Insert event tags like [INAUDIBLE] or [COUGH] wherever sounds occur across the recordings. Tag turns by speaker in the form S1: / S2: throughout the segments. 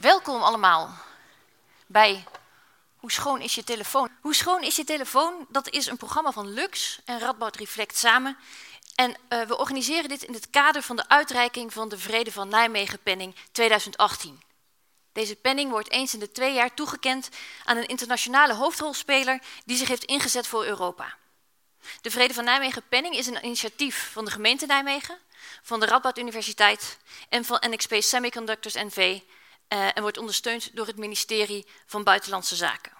S1: Welkom allemaal bij Hoe schoon is je telefoon? Hoe schoon is je telefoon? Dat is een programma van Lux en Radboud Reflect samen. En uh, we organiseren dit in het kader van de uitreiking van de Vrede van Nijmegen Penning 2018. Deze penning wordt eens in de twee jaar toegekend aan een internationale hoofdrolspeler die zich heeft ingezet voor Europa. De Vrede van Nijmegen Penning is een initiatief van de gemeente Nijmegen, van de Radboud Universiteit en van NXP Semiconductors NV uh, en wordt ondersteund door het ministerie van Buitenlandse Zaken.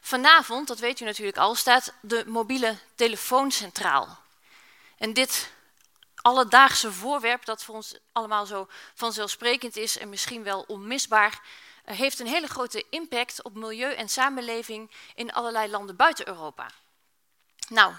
S1: Vanavond, dat weet u natuurlijk al, staat de mobiele telefoon centraal. En dit alledaagse voorwerp, dat voor ons allemaal zo vanzelfsprekend is en misschien wel onmisbaar, uh, heeft een hele grote impact op milieu en samenleving in allerlei landen buiten Europa. Nou,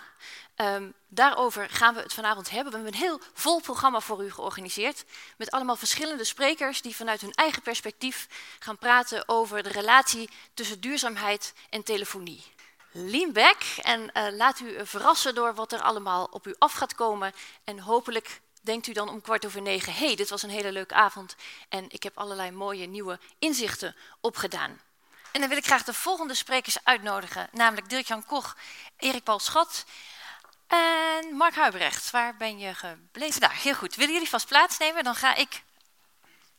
S1: um, daarover gaan we het vanavond hebben. We hebben een heel vol programma voor u georganiseerd. Met allemaal verschillende sprekers die vanuit hun eigen perspectief gaan praten over de relatie tussen duurzaamheid en telefonie. Lean back en uh, laat u verrassen door wat er allemaal op u af gaat komen. En hopelijk denkt u dan om kwart over negen: hé, hey, dit was een hele leuke avond en ik heb allerlei mooie nieuwe inzichten opgedaan. En dan wil ik graag de volgende sprekers uitnodigen, namelijk Dirk-Jan Koch, Erik Paul Schat en Mark Huibrecht. Waar ben je gebleven? Daar, heel goed. Willen jullie vast plaatsnemen? Dan ga ik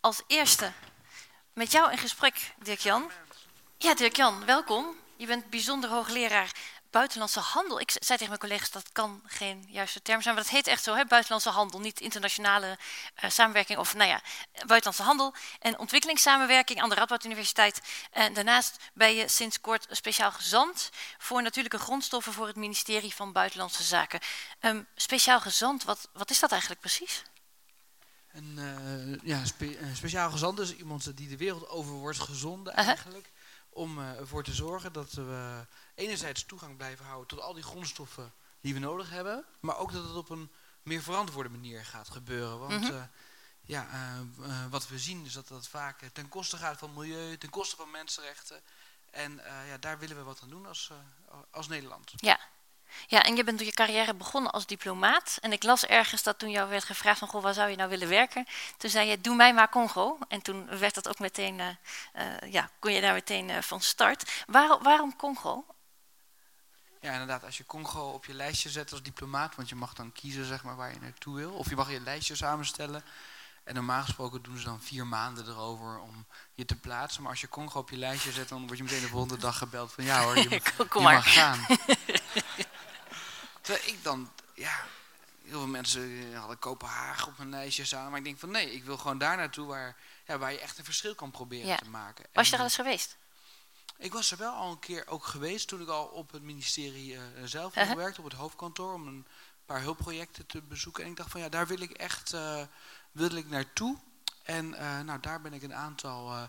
S1: als eerste met jou in gesprek, Dirk-Jan. Ja, Dirk-Jan, welkom. Je bent bijzonder hoogleraar buitenlandse handel. Ik zei tegen mijn collega's dat kan geen juiste term zijn, maar dat heet echt zo, hè? buitenlandse handel, niet internationale uh, samenwerking of nou ja, buitenlandse handel en ontwikkelingssamenwerking aan de Radboud Universiteit. En daarnaast ben je sinds kort speciaal gezant voor natuurlijke grondstoffen voor het ministerie van Buitenlandse Zaken. Um, speciaal gezant, wat, wat is dat eigenlijk precies?
S2: Een, uh, ja, spe een speciaal gezant is iemand die de wereld over wordt gezonden eigenlijk. Uh -huh. Om uh, ervoor te zorgen dat we enerzijds toegang blijven houden tot al die grondstoffen die we nodig hebben, maar ook dat het op een meer verantwoorde manier gaat gebeuren. Want mm -hmm. uh, ja, uh, uh, wat we zien is dat dat vaak ten koste gaat van milieu, ten koste van mensenrechten. En ja, daar willen we wat aan doen als, als Nederland.
S1: Ja. Ja, en je bent je carrière begonnen als diplomaat. En ik las ergens dat toen jou werd gevraagd van, goh, waar zou je nou willen werken? Toen zei je, doe mij maar Congo. En toen werd dat ook meteen, ja, kon je daar meteen van start. Waar, waarom Congo?
S2: Ja, inderdaad, als je Congo op je lijstje zet als diplomaat, want je mag dan kiezen zeg maar, waar je naartoe wil. Of je mag je lijstje samenstellen. En normaal gesproken doen ze dan vier maanden erover om je te plaatsen. Maar als je Congo op je lijstje zet, dan word je meteen de volgende dag gebeld van ja hoor, je, [LAUGHS]
S1: Kom
S2: je mag gaan. [LAUGHS] Terwijl ik dan, ja, heel veel mensen hadden Kopenhagen op hun lijstje staan. Maar ik denk van nee, ik wil gewoon daar naartoe waar, ja, waar je echt een verschil kan proberen
S1: ja.
S2: te maken.
S1: Was je er al eens geweest?
S2: Ik was er wel al een keer ook geweest toen ik al op het ministerie uh, zelf uh -huh. werkte, op het hoofdkantoor, om een paar hulpprojecten te bezoeken. En ik dacht van ja, daar wil ik echt uh, wil ik naartoe. En nou, daar ben ik een aantal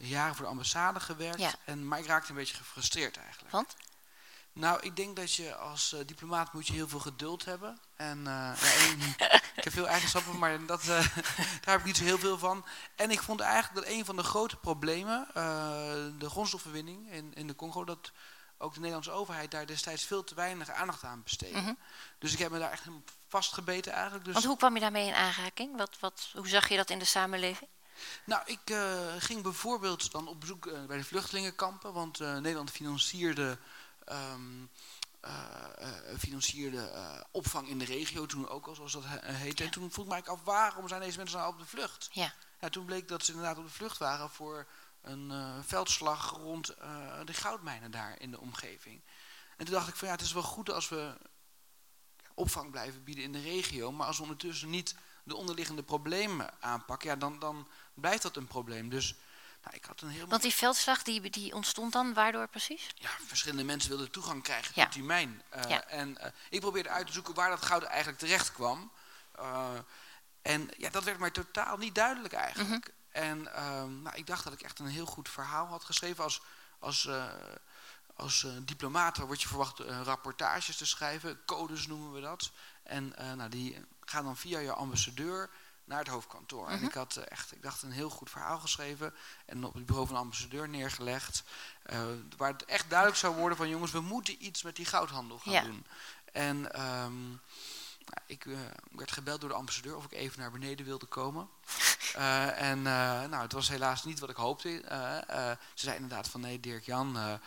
S2: jaren voor de ambassade gewerkt.
S1: Ja.
S2: En, maar ik raakte een beetje gefrustreerd eigenlijk.
S1: Want?
S2: Nou, ik denk dat je als uh, diplomaat moet je heel veel geduld hebben. En uh, ja, [LAUGHS] ik heb veel eigenschappen, maar dat, uh, [LAUGHS] daar heb ik niet zo heel veel van. En ik vond eigenlijk dat een van de grote problemen, de grondstoffenwinning in, in de Congo, dat ook de Nederlandse overheid daar destijds veel te weinig aandacht aan besteedde.
S1: Mm -hmm.
S2: Dus ik heb me daar echt vastgebeten eigenlijk. Dus
S1: Want hoe kwam je daarmee in aanraking? Wat, wat, hoe zag je dat in de samenleving?
S2: Nou, ik ging bijvoorbeeld dan op bezoek bij de vluchtelingenkampen, want Nederland financierde um, uh, financierde opvang in de regio toen ook al, zoals dat heette.
S1: Ja.
S2: En toen vroeg ik me af, waarom zijn deze mensen nou op de vlucht?
S1: Ja.
S2: ja toen bleek dat ze inderdaad op de vlucht waren voor een veldslag rond de goudmijnen daar in de omgeving. En toen dacht ik van ja, het is wel goed als we opvang blijven bieden in de regio, maar als we ondertussen niet de onderliggende problemen aanpakken, ja, dan, dan blijft dat een probleem. Dus nou, ik had een heel
S1: Want die veldslag die, die ontstond dan waardoor precies?
S2: Ja, verschillende mensen wilden toegang krijgen
S1: Ja.
S2: tot die mijn. Uh,
S1: Ja.
S2: En uh, ik probeerde uit te zoeken waar dat goud eigenlijk terecht kwam. Uh, en ja, dat werd mij totaal niet duidelijk eigenlijk. En ehm, nou, ik dacht dat ik echt een heel goed verhaal had geschreven. Als, als, eh, als eh, diplomaat word je verwacht eh, rapportages te schrijven. Codes noemen we dat. En eh, nou, die gaan dan via je ambassadeur naar het hoofdkantoor. En
S1: Mhm.
S2: ik had echt, ik dacht, een heel goed verhaal geschreven. En op het bureau van de ambassadeur neergelegd. waar het echt duidelijk zou worden van jongens, we moeten iets met die goudhandel gaan
S1: Ja.
S2: doen. En ehm, Nou, ik werd gebeld door de ambassadeur of ik even naar beneden wilde komen. [LAUGHS] en nou, het was helaas niet wat ik hoopte. ze zei inderdaad van nee, Dirk Jan,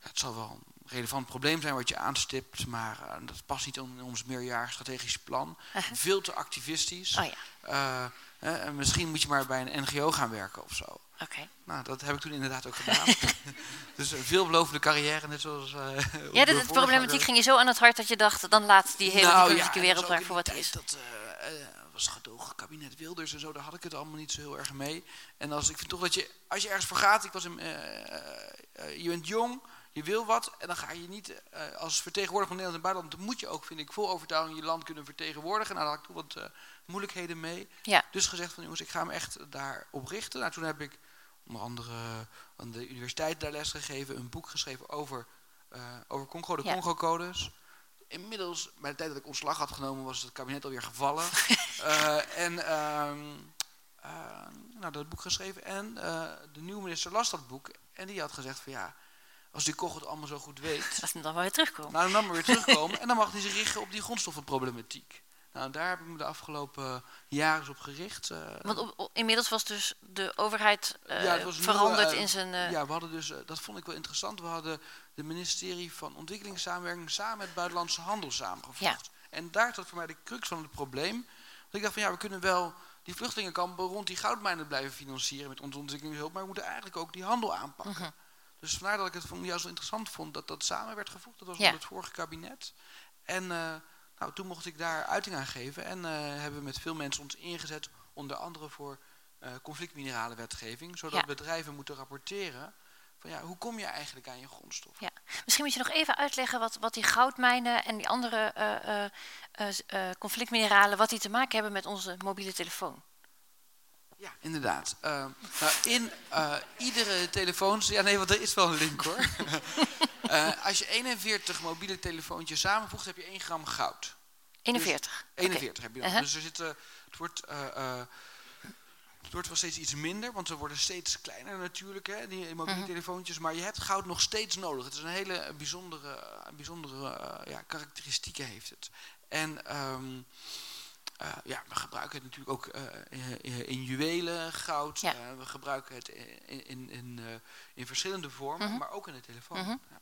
S2: het zal wel een relevant probleem zijn wat je aanstipt, maar dat past niet in ons meerjarig strategisch plan. Veel te activistisch.
S1: Oh ja.
S2: en misschien moet je maar bij een NGO gaan werken of zo.
S1: Oké.
S2: Nou, dat heb ik toen inderdaad ook gedaan. [LAUGHS] dus een veelbelovende carrière, net zoals.
S1: Ja, de, problematiek ging je zo aan het hart dat je dacht: dan laat die hele nou, ja, wereld voor wat is.
S2: Dat was gedogen kabinet Wilders en zo, daar had ik het allemaal niet zo heel erg mee. En als ik vind toch dat je, als je ergens voor gaat, ik was in, je bent jong, je wil wat, en dan ga je niet als vertegenwoordiger van Nederland en buitenland, dan moet je ook, vind ik, vol overtuiging je land kunnen vertegenwoordigen. Nou, daar had ik toen wat moeilijkheden mee.
S1: Ja.
S2: Dus gezegd van jongens, ik ga me echt daarop richten. Nou, toen heb ik onder andere aan de universiteit daar les gegeven, een boek geschreven over, uh, over Congo, de Congo-codes. Inmiddels, bij de tijd dat ik ontslag had genomen, was het kabinet alweer gevallen. [LAUGHS] en uh, nou, dat boek geschreven. En de nieuwe minister las dat boek. En die had gezegd van ja, als die Koch het allemaal zo goed weet...
S1: Laat hem dan maar weer terugkomen.
S2: Nou, dan maar weer terugkomen. en dan mag hij zich richten op die grondstoffenproblematiek. Nou, daar heb ik me de afgelopen jaren op gericht. Uh,
S1: Want inmiddels was dus de overheid uh, veranderd in zijn... Uh...
S2: Ja, we hadden dus, dat vond ik wel interessant, we hadden de ministerie van Ontwikkelingssamenwerking samen met Buitenlandse Handel samengevoegd. Ja. En daar zat voor mij de crux van het probleem. Want ik dacht van ja, we kunnen wel die vluchtelingenkampen rond die goudmijnen blijven financieren met onze ontwikkelingshulp, maar we moeten eigenlijk ook die handel aanpakken. Mhm. Dus vandaar dat ik het juist zo interessant vond dat dat samen werd gevoegd. Dat was ja. onder het vorige kabinet. En nou, toen mocht ik daar uiting aan geven en uh, hebben we met veel mensen ons ingezet, onder andere voor uh, conflictmineralenwetgeving, zodat bedrijven moeten rapporteren van ja, hoe kom je eigenlijk aan je grondstof?
S1: Ja. Misschien moet je nog even uitleggen wat, wat die goudmijnen en die andere conflictmineralen, wat die te maken hebben met onze mobiele telefoon.
S2: Ja, inderdaad. nou, in iedere telefoon... Ja, nee, want er is wel een link hoor. Uh, [LAUGHS] als je 41 mobiele telefoontjes samenvoegt, heb je 1 gram goud.
S1: 41?
S2: Dus 41 heb je dan. Uh -huh. Dus er zit, uh, het, wordt, het wordt wel steeds iets minder, want ze worden steeds kleiner natuurlijk, hè, die mobiele -huh. telefoontjes. Maar je hebt goud nog steeds nodig. Het is een hele bijzondere, bijzondere ja, karakteristieken heeft het. En... Um, uh, ja, we gebruiken het natuurlijk ook uh, in, in, juwelen, goud. Ja. Uh, we gebruiken het in, in, in, in verschillende vormen, -huh. maar ook in de telefoon. -huh. Ja.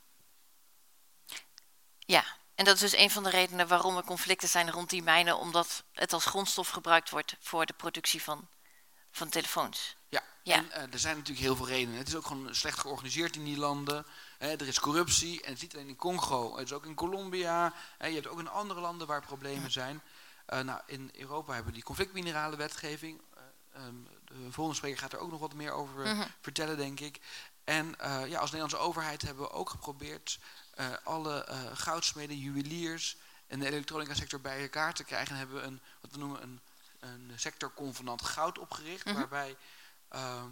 S1: Ja, en dat is dus een van de redenen waarom er conflicten zijn rond die mijnen, omdat het als grondstof gebruikt wordt voor de productie van, van telefoons.
S2: Ja, ja. en er zijn natuurlijk heel veel redenen. Het is ook gewoon slecht georganiseerd in die landen. Er is corruptie en het is niet alleen in Congo, het is ook in Colombia. Je hebt ook in andere landen waar problemen zijn. Uh, nou, in Europa hebben we die conflictmineralenwetgeving. Uh, um, de volgende spreker gaat er ook nog wat meer over uh -huh. vertellen, denk ik. En ja, als Nederlandse overheid hebben we ook geprobeerd alle goudsmeden, juweliers en de elektronica sector bij elkaar te krijgen. En hebben we een, wat we noemen een, een sectorconvenant goud opgericht. -hmm. Waarbij uh,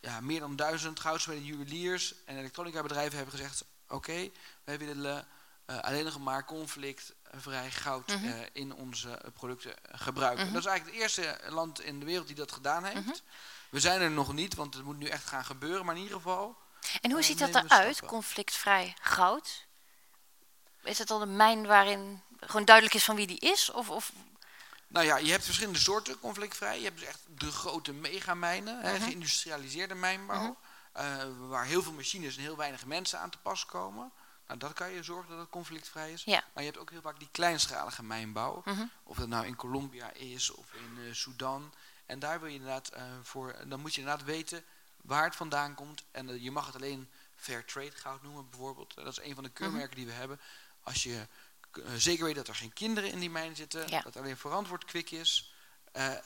S2: ja, meer dan duizend goudsmeden, juweliers en elektronica bedrijven hebben gezegd... Oké, okay, wij willen alleen nog maar conflictvrij goud mm -hmm. in onze producten gebruiken. Mm -hmm. Dat is eigenlijk het eerste land in de wereld die dat gedaan heeft. We zijn er nog niet, want het moet nu echt gaan gebeuren. Maar in ieder geval
S1: en hoe ziet dat eruit, conflictvrij goud? Is het al een mijn waarin gewoon duidelijk is van wie die is? Of, of...
S2: Nou ja, je hebt verschillende soorten conflictvrij. Je hebt dus echt de grote megamijnen, -huh. geïndustrialiseerde mijnbouw. Uh, waar heel veel machines en heel weinig mensen aan te pas komen. Nou, dat kan je zorgen dat het conflictvrij is.
S1: Ja.
S2: Maar je hebt ook heel vaak die kleinschalige mijnbouw. -huh. Of dat nou in Colombia is of in uh, Sudan. En daar wil je inderdaad uh, voor, dan moet je inderdaad weten waar het vandaan komt. En uh, je mag het alleen fair trade goud noemen bijvoorbeeld. Dat is een van de keurmerken die we hebben. Als je zeker weet dat er geen kinderen in die mijnen zitten, ja. dat alleen verantwoord kwik is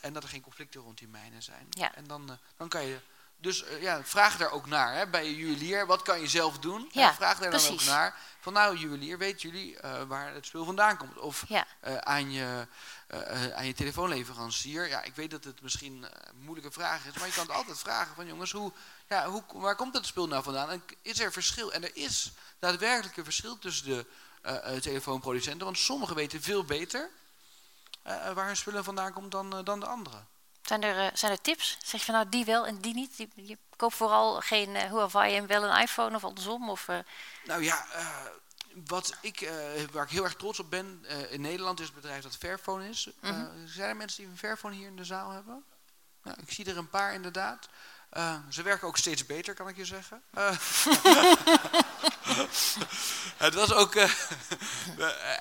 S2: en dat er geen conflicten rond die mijnen zijn.
S1: Ja.
S2: En dan, dan kan je dus ja, vraag daar ook naar hè, bij je juwelier. Wat kan je zelf doen?
S1: Ja,
S2: vraag daar
S1: precies.
S2: dan ook naar. Van nou, juwelier, weten jullie uh, waar het spul vandaan komt? Of
S1: ja.
S2: uh, aan, je, uh, aan je telefoonleverancier. Ja, ik weet dat het misschien een moeilijke vraag is. Maar je kan het altijd vragen van jongens, hoe, ja, hoe, waar komt het spul nou vandaan? En is er verschil? En er is daadwerkelijk een verschil tussen de telefoonproducenten. Want sommigen weten veel beter waar hun spullen vandaan komt dan, dan de anderen.
S1: Zijn er, uh, zijn er tips? Zeg je van nou die wel en die niet? Die, je koopt vooral geen uh, Huawei en wel een iPhone of andersom? Of, uh...
S2: Nou ja, wat ik, eh, waar ik heel erg trots op ben eh, in Nederland is het bedrijf dat Fairphone is. Eh,
S1: Mhm.
S2: zijn er mensen die een Fairphone hier in de zaal hebben? Ja, ik zie er een paar inderdaad. Eh, ze werken ook steeds beter, kan ik je zeggen. Eh, [LAUGHS] het was ook. [LAUGHS] eh,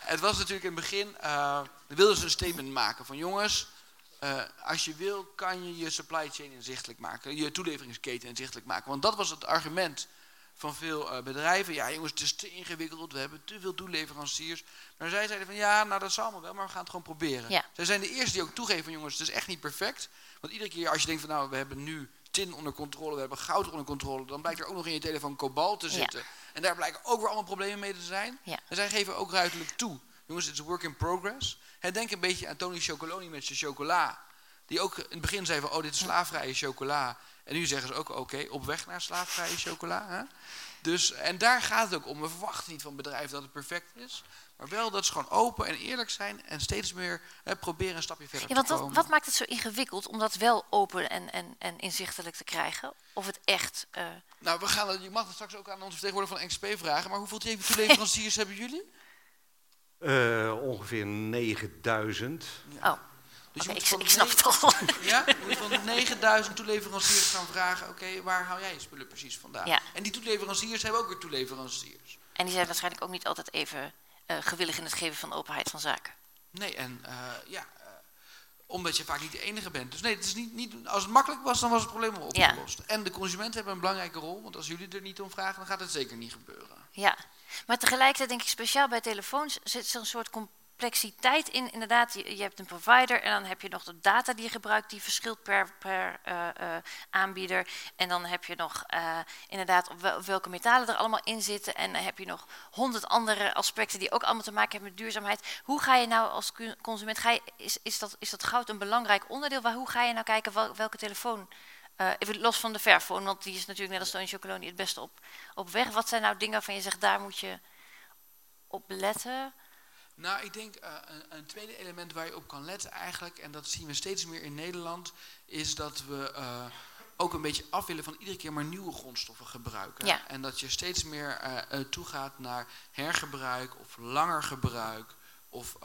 S2: het was natuurlijk in het begin. eh wilden ze een statement maken van jongens. Eh, als je wil, kan je je supply chain inzichtelijk maken. Je toeleveringsketen inzichtelijk maken. Want dat was het argument van veel eh, bedrijven. Ja, jongens, het is te ingewikkeld. We hebben te veel toeleveranciers. Maar zij zeiden van ja, nou dat zal allemaal wel, maar we gaan het gewoon proberen.
S1: Ja.
S2: Zij zijn de eerste die ook toegeven van jongens, het is echt niet perfect. Want iedere keer als je denkt van nou, we hebben nu tin onder controle, we hebben goud onder controle, dan blijkt er ook nog in je telefoon kobalt te
S1: Ja.
S2: zitten. En daar blijken ook weer allemaal problemen mee te zijn.
S1: Ja.
S2: En zij geven ook ruidelijk toe. Jongens, het is work in progress. Denk een beetje aan Tony Chocoloni met zijn chocola. Die ook in het begin zei van, oh, dit is slaafvrije chocola. En nu zeggen ze ook, oké, op weg naar slaafvrije chocola. Hè? Dus, en daar gaat het ook om. We verwachten niet van bedrijven dat het perfect is. Maar wel dat ze gewoon open en eerlijk zijn. En steeds meer hè, proberen een stapje verder
S1: Ja, want
S2: te
S1: wat,
S2: komen.
S1: wat maakt het zo ingewikkeld om dat wel open en, en, en inzichtelijk te krijgen? Of het echt... eh,
S2: Nou, we gaan, je mag het straks ook aan onze vertegenwoordiger van XP vragen. Maar hoeveel toeleveranciers [LAUGHS] hebben jullie?
S3: Eh, ongeveer 9000.
S1: oh,
S2: Dus
S1: ik, snap het al.
S2: Ja, je moet van 9000 toeleveranciers gaan vragen, oké, waar haal jij je spullen precies vandaan?
S1: Ja.
S2: En die toeleveranciers hebben ook weer toeleveranciers.
S1: En die zijn waarschijnlijk ook niet altijd even eh, gewillig in het geven van openheid van zaken.
S2: Nee, en eh, ja, eh, omdat je vaak niet de enige bent. Dus nee, het is niet, niet, als het makkelijk was, dan was het probleem al
S1: Ja.
S2: opgelost. En de consumenten hebben een belangrijke rol, want als jullie er niet om vragen, dan gaat het zeker niet gebeuren.
S1: Ja, maar tegelijkertijd denk ik speciaal bij telefoons zit er een soort complexiteit in. Inderdaad, je, hebt een provider en dan heb je nog de data die je gebruikt, die verschilt per, per eh, eh, aanbieder. En dan heb je nog eh, inderdaad welke metalen er allemaal in zitten. En dan heb je nog honderd andere aspecten die ook allemaal te maken hebben met duurzaamheid. Hoe ga je nou als consument, ga je, is, is, dat, is dat goud een belangrijk onderdeel? Waar, hoe ga je nou kijken wel- welke telefoon eh, even los van de Fairphone, want die is natuurlijk net als Tony Chocoloni het beste op, op weg. Wat zijn nou dingen waarvan je zegt, daar moet je op letten?
S2: Nou, ik denk eh, een, een tweede element waar je op kan letten eigenlijk, en dat zien we steeds meer in Nederland, is dat we eh, ook een beetje af willen van iedere keer maar nieuwe grondstoffen gebruiken.
S1: Ja.
S2: En dat je steeds meer toegaat naar hergebruik of langer gebruik of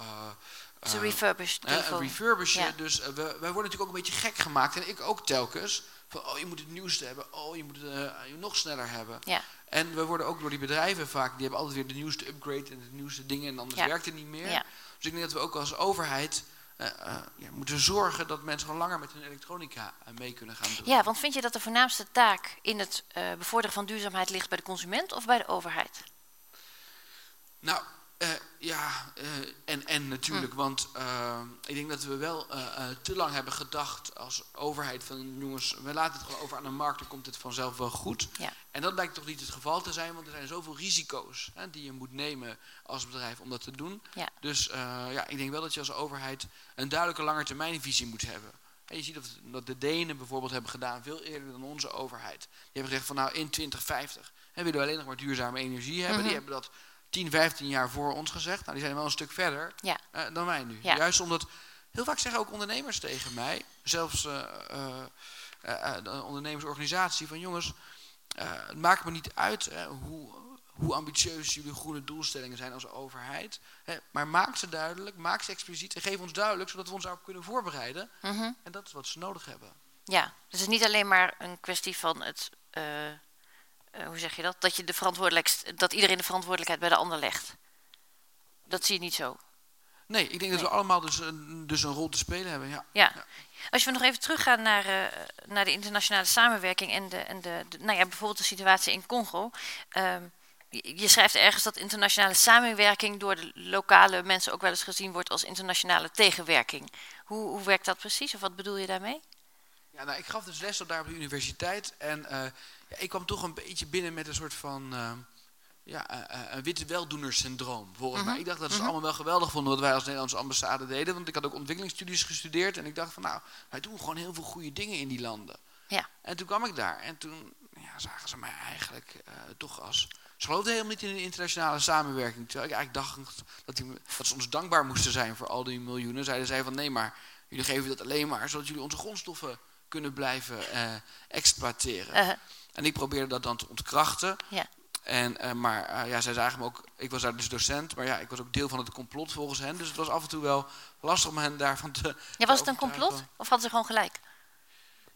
S1: een refurbished
S2: refurbishen.
S1: Ja.
S2: Dus we, wij worden natuurlijk ook een beetje gek gemaakt. En ik ook telkens. Van, oh, je moet het nieuwste hebben. Oh, je moet het eh, nog sneller hebben.
S1: Ja.
S2: En we worden ook door die bedrijven vaak, die hebben altijd weer de nieuwste upgrade en de nieuwste dingen. En anders
S1: Ja.
S2: werkt het niet meer.
S1: Ja.
S2: Dus ik denk dat we ook als overheid eh, eh, ja, moeten zorgen dat mensen gewoon langer met hun elektronica mee kunnen gaan doen.
S1: ja, want vind je dat de voornaamste taak in het bevorderen van duurzaamheid ligt bij de consument of bij de overheid?
S2: Nou, eh, ja, eh, en, en natuurlijk,
S1: Hm.
S2: want eh, ik denk dat we wel te lang hebben gedacht als overheid van jongens, we laten het gewoon over aan de markt, dan komt het vanzelf wel goed.
S1: Ja.
S2: En dat blijkt toch niet het geval te zijn, want er zijn zoveel risico's hè, die je moet nemen als bedrijf om dat te doen.
S1: Ja.
S2: Dus ja, ik denk wel dat je als overheid een duidelijke langetermijnvisie moet hebben. En je ziet dat, dat de Denen bijvoorbeeld hebben gedaan, veel eerder dan onze overheid. Die hebben gezegd van nou in 2050 hè, willen we alleen nog maar duurzame energie hebben.
S1: Mhm.
S2: Die hebben dat 10, 15 jaar voor ons gezegd. Nou, die zijn wel een stuk verder
S1: Ja.
S2: eh, dan wij nu.
S1: Ja.
S2: Juist omdat, heel vaak zeggen ook ondernemers tegen mij, zelfs eh, de ondernemersorganisatie, van jongens, het maakt me niet uit hoe, hoe ambitieus jullie groene doelstellingen zijn als overheid. Hè, maar maak ze duidelijk, maak ze expliciet en geef ons duidelijk, zodat we ons daarop kunnen voorbereiden.
S1: Mhm.
S2: En dat is wat ze nodig hebben.
S1: Ja, dus het is niet alleen maar een kwestie van het, eh, hoe zeg je dat? Dat, je de verantwoordelijkst, dat iedereen de verantwoordelijkheid bij de ander legt. Dat zie je niet zo.
S2: Nee, ik denk dat we allemaal dus een, dus een rol te spelen hebben. Ja.
S1: Ja.
S2: Ja.
S1: Als we nog even teruggaan naar, eh, naar de internationale samenwerking en de, en de, de- nou ja, bijvoorbeeld de situatie in Congo. Ehm, je, je schrijft ergens dat internationale samenwerking door de lokale mensen ook wel eens gezien wordt als internationale tegenwerking. Hoe, hoe werkt dat precies of wat bedoel je daarmee?
S2: Ja, nou, ik gaf dus les op daar op de universiteit. En eh, ja, ik kwam toch een beetje binnen met een soort van eh, ja, eh, eh, een witte weldoenersyndroom, volgens
S1: Mhm,
S2: mij. Ik dacht dat ze
S1: mhm.
S2: allemaal wel geweldig vonden wat wij als Nederlandse ambassade deden. Want ik had ook ontwikkelingsstudies gestudeerd. En ik dacht van nou, wij doen gewoon heel veel goede dingen in die landen.
S1: Ja.
S2: En toen kwam ik daar. En toen ja, zagen ze mij eigenlijk eh, toch als... Ze geloofden helemaal niet in een internationale samenwerking. Terwijl ik eigenlijk dacht dat, die, dat ze ons dankbaar moesten zijn voor al die miljoenen. Zeiden zij van nee, maar jullie geven dat alleen maar zodat jullie onze grondstoffen kunnen blijven eh, exploiteren.
S1: Eh,
S2: En ik probeerde dat dan te ontkrachten.
S1: Ja.
S2: En, eh, maar eh, ja, zij zagen me ook, ik was daar dus docent, maar ja, ik was ook deel van het complot volgens hen. Dus het was af en toe wel lastig om hen daarvan te.
S1: Ja, was het een complot? Of hadden ze gewoon gelijk?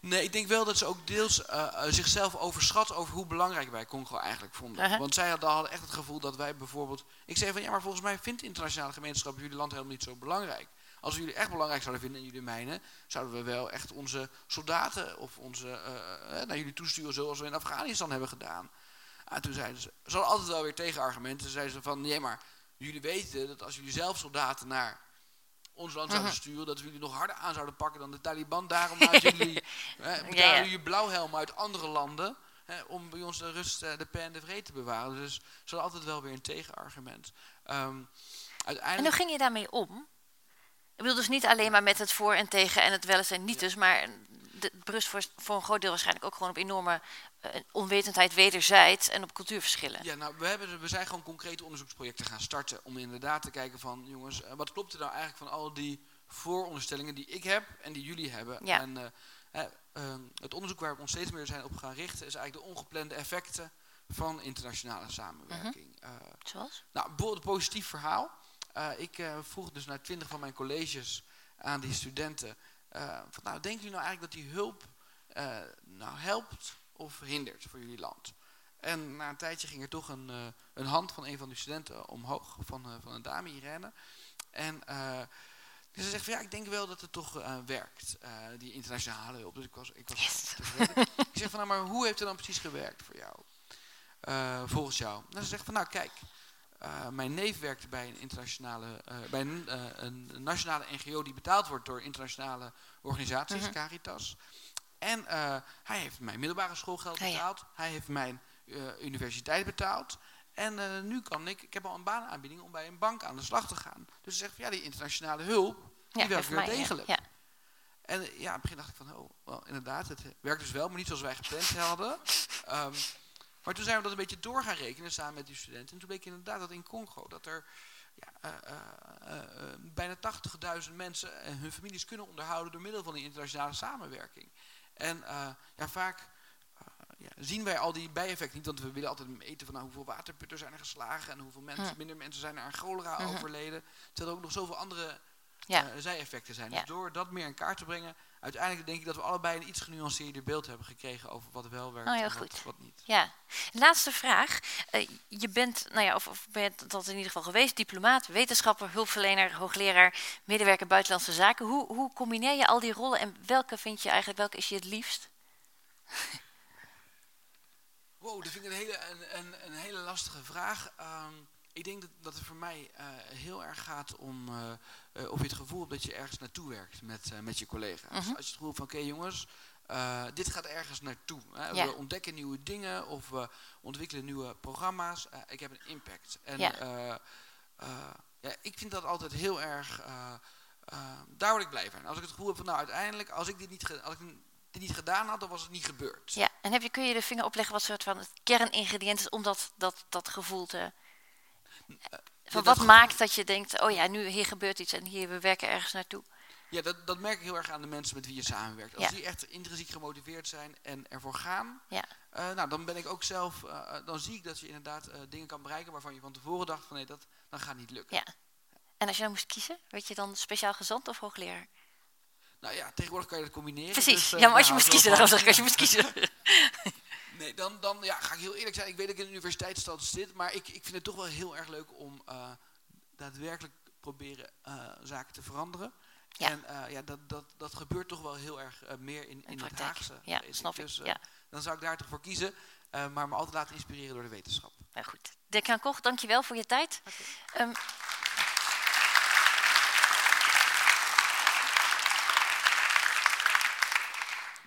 S2: Nee, ik denk wel dat ze ook deels eh, zichzelf overschat over hoe belangrijk wij Congo eigenlijk vonden.
S1: Uh-huh.
S2: Want zij hadden, hadden echt het gevoel dat wij bijvoorbeeld. Ik zei van ja, maar volgens mij vindt de internationale gemeenschap jullie land helemaal niet zo belangrijk. Als we jullie echt belangrijk zouden vinden in jullie mijnen, zouden we wel echt onze soldaten of onze, eh, eh, naar jullie toesturen zoals we in Afghanistan hebben gedaan. En toen zeiden ze, ze hadden altijd wel weer tegenargumenten. Zeiden ze van nee, maar jullie weten dat als jullie zelf soldaten naar ons land zouden sturen, dat we jullie nog harder aan zouden pakken dan de Taliban. Daarom laten [LAUGHS] jullie, hè,
S1: ja.
S2: jullie blauwhelmen uit andere landen. Hè, om bij ons de rust, eh, de pen en de vrede te bewaren. Dus ze hadden altijd wel weer een tegenargument. Ehm,
S1: En hoe
S2: uiteindelijk,
S1: ging je daarmee om? Ik bedoel dus niet alleen maar met het voor en tegen en het wel eens en niet dus, maar de, het berust voor, voor een groot deel waarschijnlijk ook gewoon op enorme eh, onwetendheid wederzijds en op cultuurverschillen.
S2: ja, nou, we, hebben, we zijn gewoon concrete onderzoeksprojecten gaan starten. Om inderdaad te kijken van, jongens, eh, wat klopt er nou eigenlijk van al die vooronderstellingen die ik heb en die jullie hebben.
S1: Ja.
S2: En eh, eh, ehm, het onderzoek waar we ons steeds meer zijn op gaan richten, is eigenlijk de ongeplande effecten van internationale samenwerking.
S1: Mhm. Zoals?
S2: Nou, bijvoorbeeld een positief verhaal. Eh, ik eh, vroeg dus naar twintig van mijn colleges aan die studenten. eh, van, nou, denken jullie nou eigenlijk dat die hulp nou helpt of hindert voor jullie land? En na een tijdje ging er toch een, een hand van een van die studenten omhoog, van, van een dame, Irene. En dus ze zegt van ja, ik denk wel dat het toch werkt, die internationale hulp. Dus ik was, ik was
S1: Yes.
S2: ik zeg van nou, maar hoe heeft het dan precies gewerkt voor jou? Volgens jou? Nou, ze zegt van nou, kijk, eh, mijn neef werkte bij een internationale, eh, bij een, eh, een nationale NGO die betaald wordt door internationale organisaties,
S1: Mhm.
S2: Caritas. En hij heeft mijn middelbare schoolgeld
S1: ja.
S2: betaald. Hij heeft mijn universiteit betaald. En nu kan ik, ik heb al een baanaanbieding om bij een bank aan de slag te gaan. Dus ze zegt van ja, die internationale hulp, die werkt weer degelijk.
S1: Ja.
S2: En ja, in het begin dacht ik van, oh, inderdaad, het werkt dus wel, maar niet zoals wij gepland hadden. Ehm, maar toen zijn we dat een beetje door gaan rekenen samen met die studenten. En toen bleek inderdaad dat in Congo dat er ja, eh, eh, eh, bijna 80.000 mensen en hun families kunnen onderhouden door middel van die internationale samenwerking. En ja, vaak ja, zien wij al die bijeffecten niet, want we willen altijd meten van nou, hoeveel waterputten zijn er geslagen en hoeveel mensen,
S1: Hm.
S2: minder mensen zijn er aan cholera
S1: Mhm.
S2: overleden. Terwijl er ook nog zoveel andere
S1: Ja.
S2: zijeffecten zijn. Dus door dat meer in kaart te brengen, uiteindelijk denk ik dat we allebei een iets genuanceerder beeld hebben gekregen over wat wel werkt
S1: Oh,
S2: en wat, niet.
S1: Ja, laatste vraag. Eh, je bent, nou ja, of, of ben je dat in ieder geval geweest, diplomaat, wetenschapper, hulpverlener, hoogleraar, medewerker buitenlandse zaken. Hoe, hoe combineer je al die rollen en welke vind je eigenlijk, welke is je het liefst?
S2: Wow, dat vind ik een hele, een, een, een hele lastige vraag. Ehm, ik denk dat, dat het voor mij eh, heel erg gaat om eh, eh, of je het gevoel hebt dat je ergens naartoe werkt met, met je collega's.
S1: Mhm.
S2: Als je het gevoel hebt van, oké jongens, dit gaat ergens naartoe. Hè.
S1: Ja.
S2: We ontdekken nieuwe dingen of we ontwikkelen nieuwe programma's. Ik heb een impact. En
S1: Ja.
S2: ja, ik vind dat altijd heel erg... daar word ik blij van. Als ik het gevoel heb van, nou uiteindelijk, als ik dit niet, als ik dit niet gedaan had, dan was het niet gebeurd.
S1: Ja, en heb je, kun je de vinger opleggen wat soort van het kerningrediënt is om dat, dat, dat gevoel te... Van wat maakt dat je denkt, oh ja, nu hier gebeurt iets en hier, we werken ergens naartoe.
S2: Ja, dat, dat merk ik heel erg aan de mensen met wie je samenwerkt. Als
S1: Ja.
S2: die echt intrinsiek gemotiveerd zijn en ervoor gaan,
S1: Ja.
S2: eh, nou, dan ben ik ook zelf, eh, eh, dan zie ik dat je inderdaad dingen kan bereiken waarvan je van tevoren dacht van nee, dat, dat gaat niet lukken.
S1: Ja. En als je dan moest kiezen, weet je dan speciaal gezant of hoogleraar?
S2: Nou ja, tegenwoordig kan je dat combineren.
S1: Precies,
S2: dus,
S1: ja, maar als je
S2: daar
S1: moest kiezen,
S2: van.
S1: zeg ik als je moest kiezen. [LAUGHS]
S2: Nee, dan, dan ja, ga ik heel eerlijk zijn. Ik weet dat ik in de universiteitsstad zit, maar ik, ik vind het toch wel heel erg leuk om eh, daadwerkelijk proberen eh, zaken te veranderen.
S1: Ja.
S2: En eh, ja, dat, dat, dat gebeurt toch wel heel erg meer in, in het
S1: praktijk.
S2: Haagse.
S1: Ja, snap ik.
S2: Dus,
S1: Ja.
S2: Dan zou ik daar toch voor kiezen, eh, maar me altijd laten inspireren door de wetenschap.
S1: Nou goed. Dirk-Jan Koch, dankjewel voor je tijd. Ehm,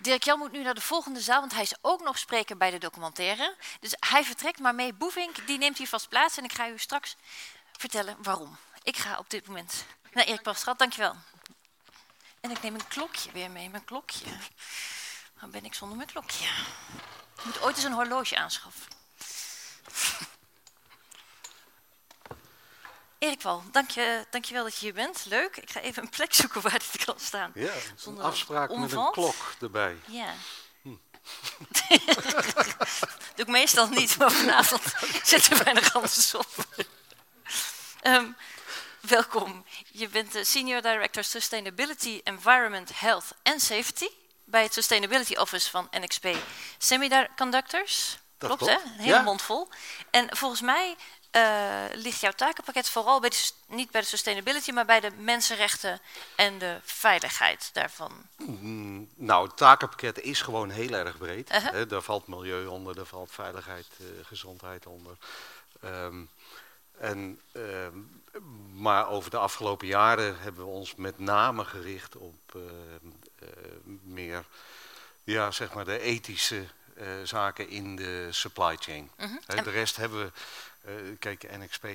S1: Dirk-Jan moet nu naar de volgende zaal, want hij is ook nog spreker bij de documentaire. Dus hij vertrekt, maar mee Boevink, die neemt hier vast plaats. En ik ga u straks vertellen waarom. Ik ga op dit moment naar Erik Pastrad, dankjewel. En ik neem een klokje weer mee, mijn klokje. Waar ben ik zonder mijn klokje? Ik moet ooit eens een horloge aanschaffen. Erik Wal, dank je, dankjewel dat je hier bent. Leuk. Ik ga even een plek zoeken waar dit kan staan.
S3: Ja, een
S1: Zonder
S3: afspraak met een klok erbij.
S1: Ja. [LAUGHS] Doe ik meestal niet, maar vanavond [LAUGHS] zit er bijna anders op. Ehm, welkom. Je bent de Senior Director Sustainability, Environment, Health and Safety bij het Sustainability Office van NXP Semiconductors.
S3: Dat
S1: klopt,
S3: klopt.
S1: hè? Een hele
S3: Ja.
S1: mond vol. En volgens mij eh, ligt jouw takenpakket vooral bij de, sus- niet bij de sustainability, maar bij de mensenrechten en de veiligheid daarvan.
S3: Mm, Nou, het takenpakket is gewoon heel erg breed. Hè, daar valt milieu onder, daar valt veiligheid, eh, gezondheid onder. Ehm, en, ehm, maar over de afgelopen jaren hebben we ons met name gericht op ehm, eh, meer ja, zeg maar de ethische zaken in de supply chain.
S1: Mhm.
S3: De rest hebben we, kijk, NXP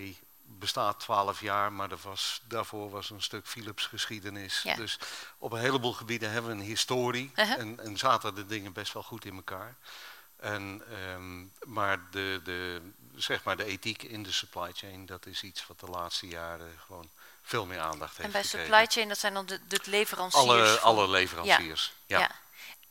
S3: bestaat 12 jaar, maar er was, daarvoor was een stuk Philips geschiedenis.
S1: Ja.
S3: Dus op een heleboel gebieden hebben we een historie
S1: Uh-huh.
S3: en, en zaten de dingen best wel goed in elkaar. En, ehm, maar de, de, zeg maar de ethiek in de supply chain, dat is iets wat de laatste jaren gewoon veel meer aandacht heeft
S1: En bij
S3: gekregen.
S1: supply chain, dat zijn dan de, de leveranciers.
S3: alle,
S1: van-
S3: alle leveranciers. Ja.
S1: Ja.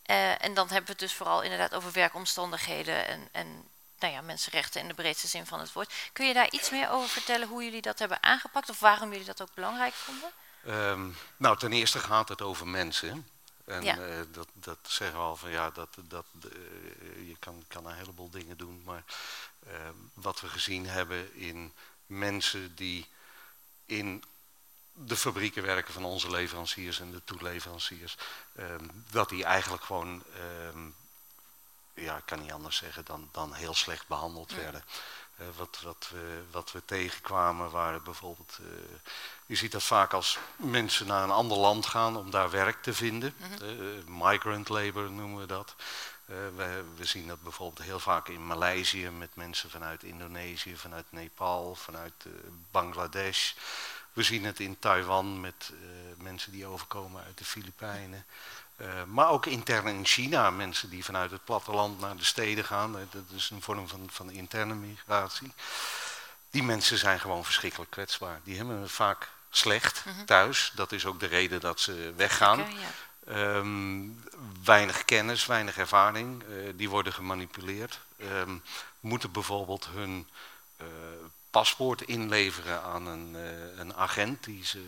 S1: Eh, en dan hebben we het dus vooral inderdaad over werkomstandigheden en, en nou ja, mensenrechten in de breedste zin van het woord. Kun je daar iets meer over vertellen hoe jullie dat hebben aangepakt of waarom jullie dat ook belangrijk vonden?
S3: Ehm, nou, ten eerste gaat het over mensen. En
S1: Ja.
S3: eh, dat, dat zeggen we al van ja, dat, dat, eh, je kan, kan een heleboel dingen doen. Maar ehm, wat we gezien hebben in mensen die in de fabrieken werken van onze leveranciers en de toeleveranciers, ehm, dat die eigenlijk gewoon, ja, ik kan niet anders zeggen, dan, dan heel slecht behandeld
S1: Ja.
S3: werden. Eh, wat, wat, we, wat we tegenkwamen waren bijvoorbeeld, eh, je ziet dat vaak als mensen naar een ander land gaan om daar werk te vinden. Eh, migrant labor noemen we dat. We, we zien dat bijvoorbeeld heel vaak in Maleisië met mensen vanuit Indonesië, vanuit Nepal, vanuit Bangladesh. We zien het in Taiwan met mensen die overkomen uit de Filipijnen. Eh, maar ook intern in China, mensen die vanuit het platteland naar de steden gaan. Eh, dat is een vorm van, van interne migratie. Die mensen zijn gewoon verschrikkelijk kwetsbaar. Die hebben het vaak slecht thuis. Dat is ook de reden dat ze weggaan. Ehm, weinig kennis, weinig ervaring. eh, die worden gemanipuleerd. Ehm, moeten bijvoorbeeld hun paspoort inleveren aan een, een agent die ze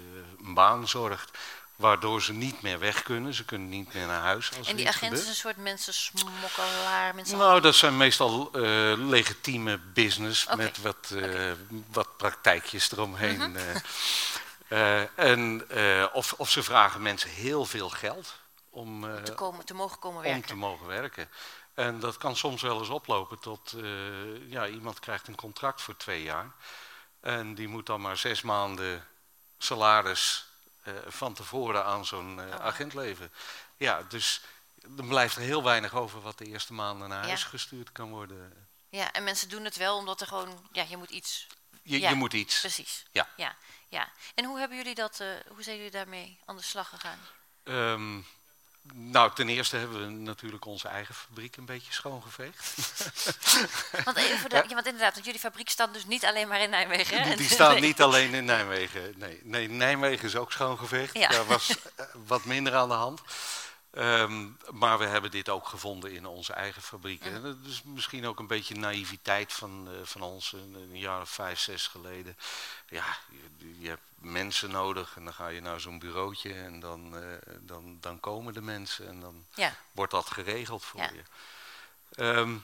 S3: een baan zorgt. Waardoor ze niet meer weg kunnen. Ze kunnen niet meer naar huis als
S1: En die
S3: iets
S1: agent is een soort mensensmokkelaar. Mensen
S3: Nou, dat zijn meestal eh, legitieme business met wat, eh, wat praktijkjes eromheen.
S1: Mhm.
S3: eh. En, of, of ze vragen mensen heel veel geld om, eh,
S1: te, komen, te mogen komen
S3: om
S1: werken.
S3: te mogen werken. En dat kan soms wel eens oplopen tot, ja, iemand krijgt een contract voor twee jaar. En die moet dan maar zes maanden salaris van tevoren aan zo'n eh,
S1: Oh.
S3: agent leveren. Ja, dus er blijft er heel weinig over wat de eerste maanden naar
S1: Ja.
S3: huis gestuurd kan worden.
S1: Ja, en mensen doen het wel omdat er gewoon, ja, je moet iets.
S3: Je,
S1: Ja,
S3: je moet iets.
S1: Precies.
S3: Ja.
S1: ja, ja. En hoe hebben jullie dat, eh, hoe zijn jullie daarmee aan de slag gegaan?
S3: Ehm, nou, ten eerste hebben we natuurlijk onze eigen fabriek een beetje schoongeveegd. [LAUGHS]
S1: Want, even voor de, ja, want inderdaad, want jullie fabriek staat dus niet alleen maar in Nijmegen. hè?
S3: Die, die staan
S1: nee. [LAUGHS]
S3: niet alleen in Nijmegen. Nee, nee Nijmegen is ook schoongeveegd.
S1: Ja.
S3: Daar was eh, wat minder aan de hand. Ehm, maar we hebben dit ook gevonden in onze eigen fabrieken. En dat is misschien ook een beetje naïviteit van, eh, van ons een, een jaar of vijf, zes geleden. Ja, je, je hebt mensen nodig en dan ga je naar zo'n bureautje en dan, eh, dan, dan komen de mensen en dan
S1: Ja,
S3: wordt dat geregeld voor
S1: Ja.
S3: je. Ehm,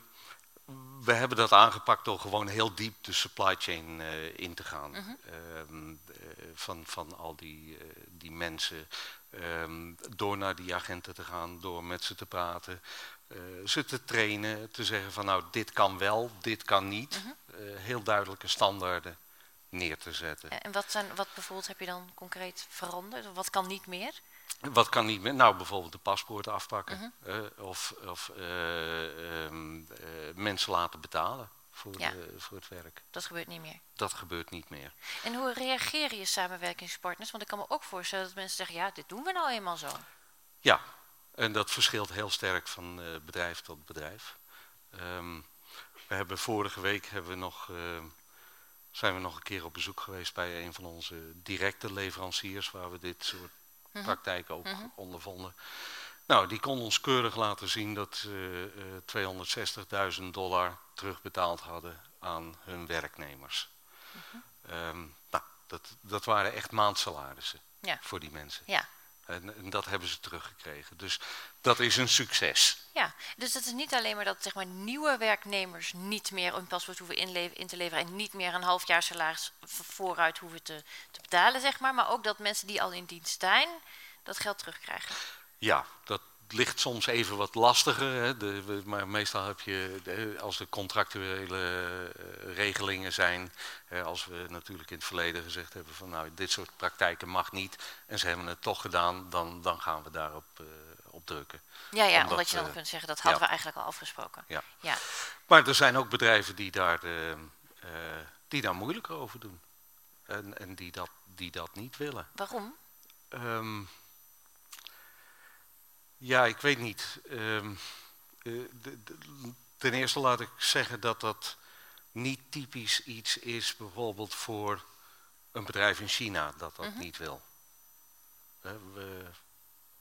S3: we hebben dat aangepakt door gewoon heel diep de supply chain eh, in te gaan.
S1: Mhm.
S3: Ehm, eh, van, van al die, eh, die mensen. Ehm, door naar die agenten te gaan, door met ze te praten. ze te trainen, te zeggen van nou dit kan wel, dit kan niet.
S1: Mhm.
S3: Heel duidelijke standaarden neer te zetten.
S1: en wat, zijn, wat bijvoorbeeld heb je dan concreet veranderd? Wat kan niet meer?
S3: Wat kan niet meer? Nou, bijvoorbeeld de paspoorten afpakken.
S1: Mhm.
S3: eh, of of eh, ehm, eh, mensen laten betalen voor,
S1: Ja.
S3: de- voor het werk.
S1: Dat gebeurt niet meer.
S3: Dat gebeurt niet meer.
S1: En hoe reageren je samenwerkingspartners? Want ik kan me ook voorstellen dat mensen zeggen, ja, dit doen we nou eenmaal zo.
S3: Ja, en dat verschilt heel sterk van bedrijf tot bedrijf. Ehm, we hebben vorige week hebben we nog, zijn we nog een keer op bezoek geweest bij een van onze directe leveranciers, waar we dit soort
S1: Mhm.
S3: praktijken ook
S1: Mhm.
S3: ondervonden. Nou, die kon ons keurig laten zien dat ze uh, 260.000 dollar terugbetaald hadden aan hun werknemers. Ehm, nou, dat, dat waren echt maandsalarissen
S1: Ja.
S3: voor die mensen.
S1: Ja.
S3: En, en dat hebben ze teruggekregen. Dus dat is een succes.
S1: Ja, dus het is niet alleen maar dat zeg maar, nieuwe werknemers niet meer een paspoort hoeven in te leveren en niet meer een half jaar salaris vooruit hoeven te, te betalen, zeg maar, maar ook dat mensen die al in dienst zijn, dat geld terugkrijgen.
S3: Ja, dat ligt soms even wat lastiger. Hè. De, maar meestal heb je, de- als er contractuele eh, regelingen zijn, hè, als we natuurlijk in het verleden gezegd hebben van nou dit soort praktijken mag niet en ze hebben het toch gedaan, dan, dan gaan we daarop eh, op drukken.
S1: Ja, ja,
S3: Omdat,
S1: omdat, je dan
S3: eh,
S1: kunt zeggen, dat hadden
S3: ja.
S1: we eigenlijk al afgesproken.
S3: Ja.
S1: Ja.
S3: Maar er zijn ook bedrijven die daar, die daar moeilijker over doen en, en die, dat, die dat niet willen.
S1: Waarom?
S3: Ehm, ja, ik weet niet. Ehm, eh, de- de- ten eerste laat ik zeggen dat dat niet typisch iets is, bijvoorbeeld voor een bedrijf in China dat dat
S1: Mhm.
S3: niet wil. Hè, we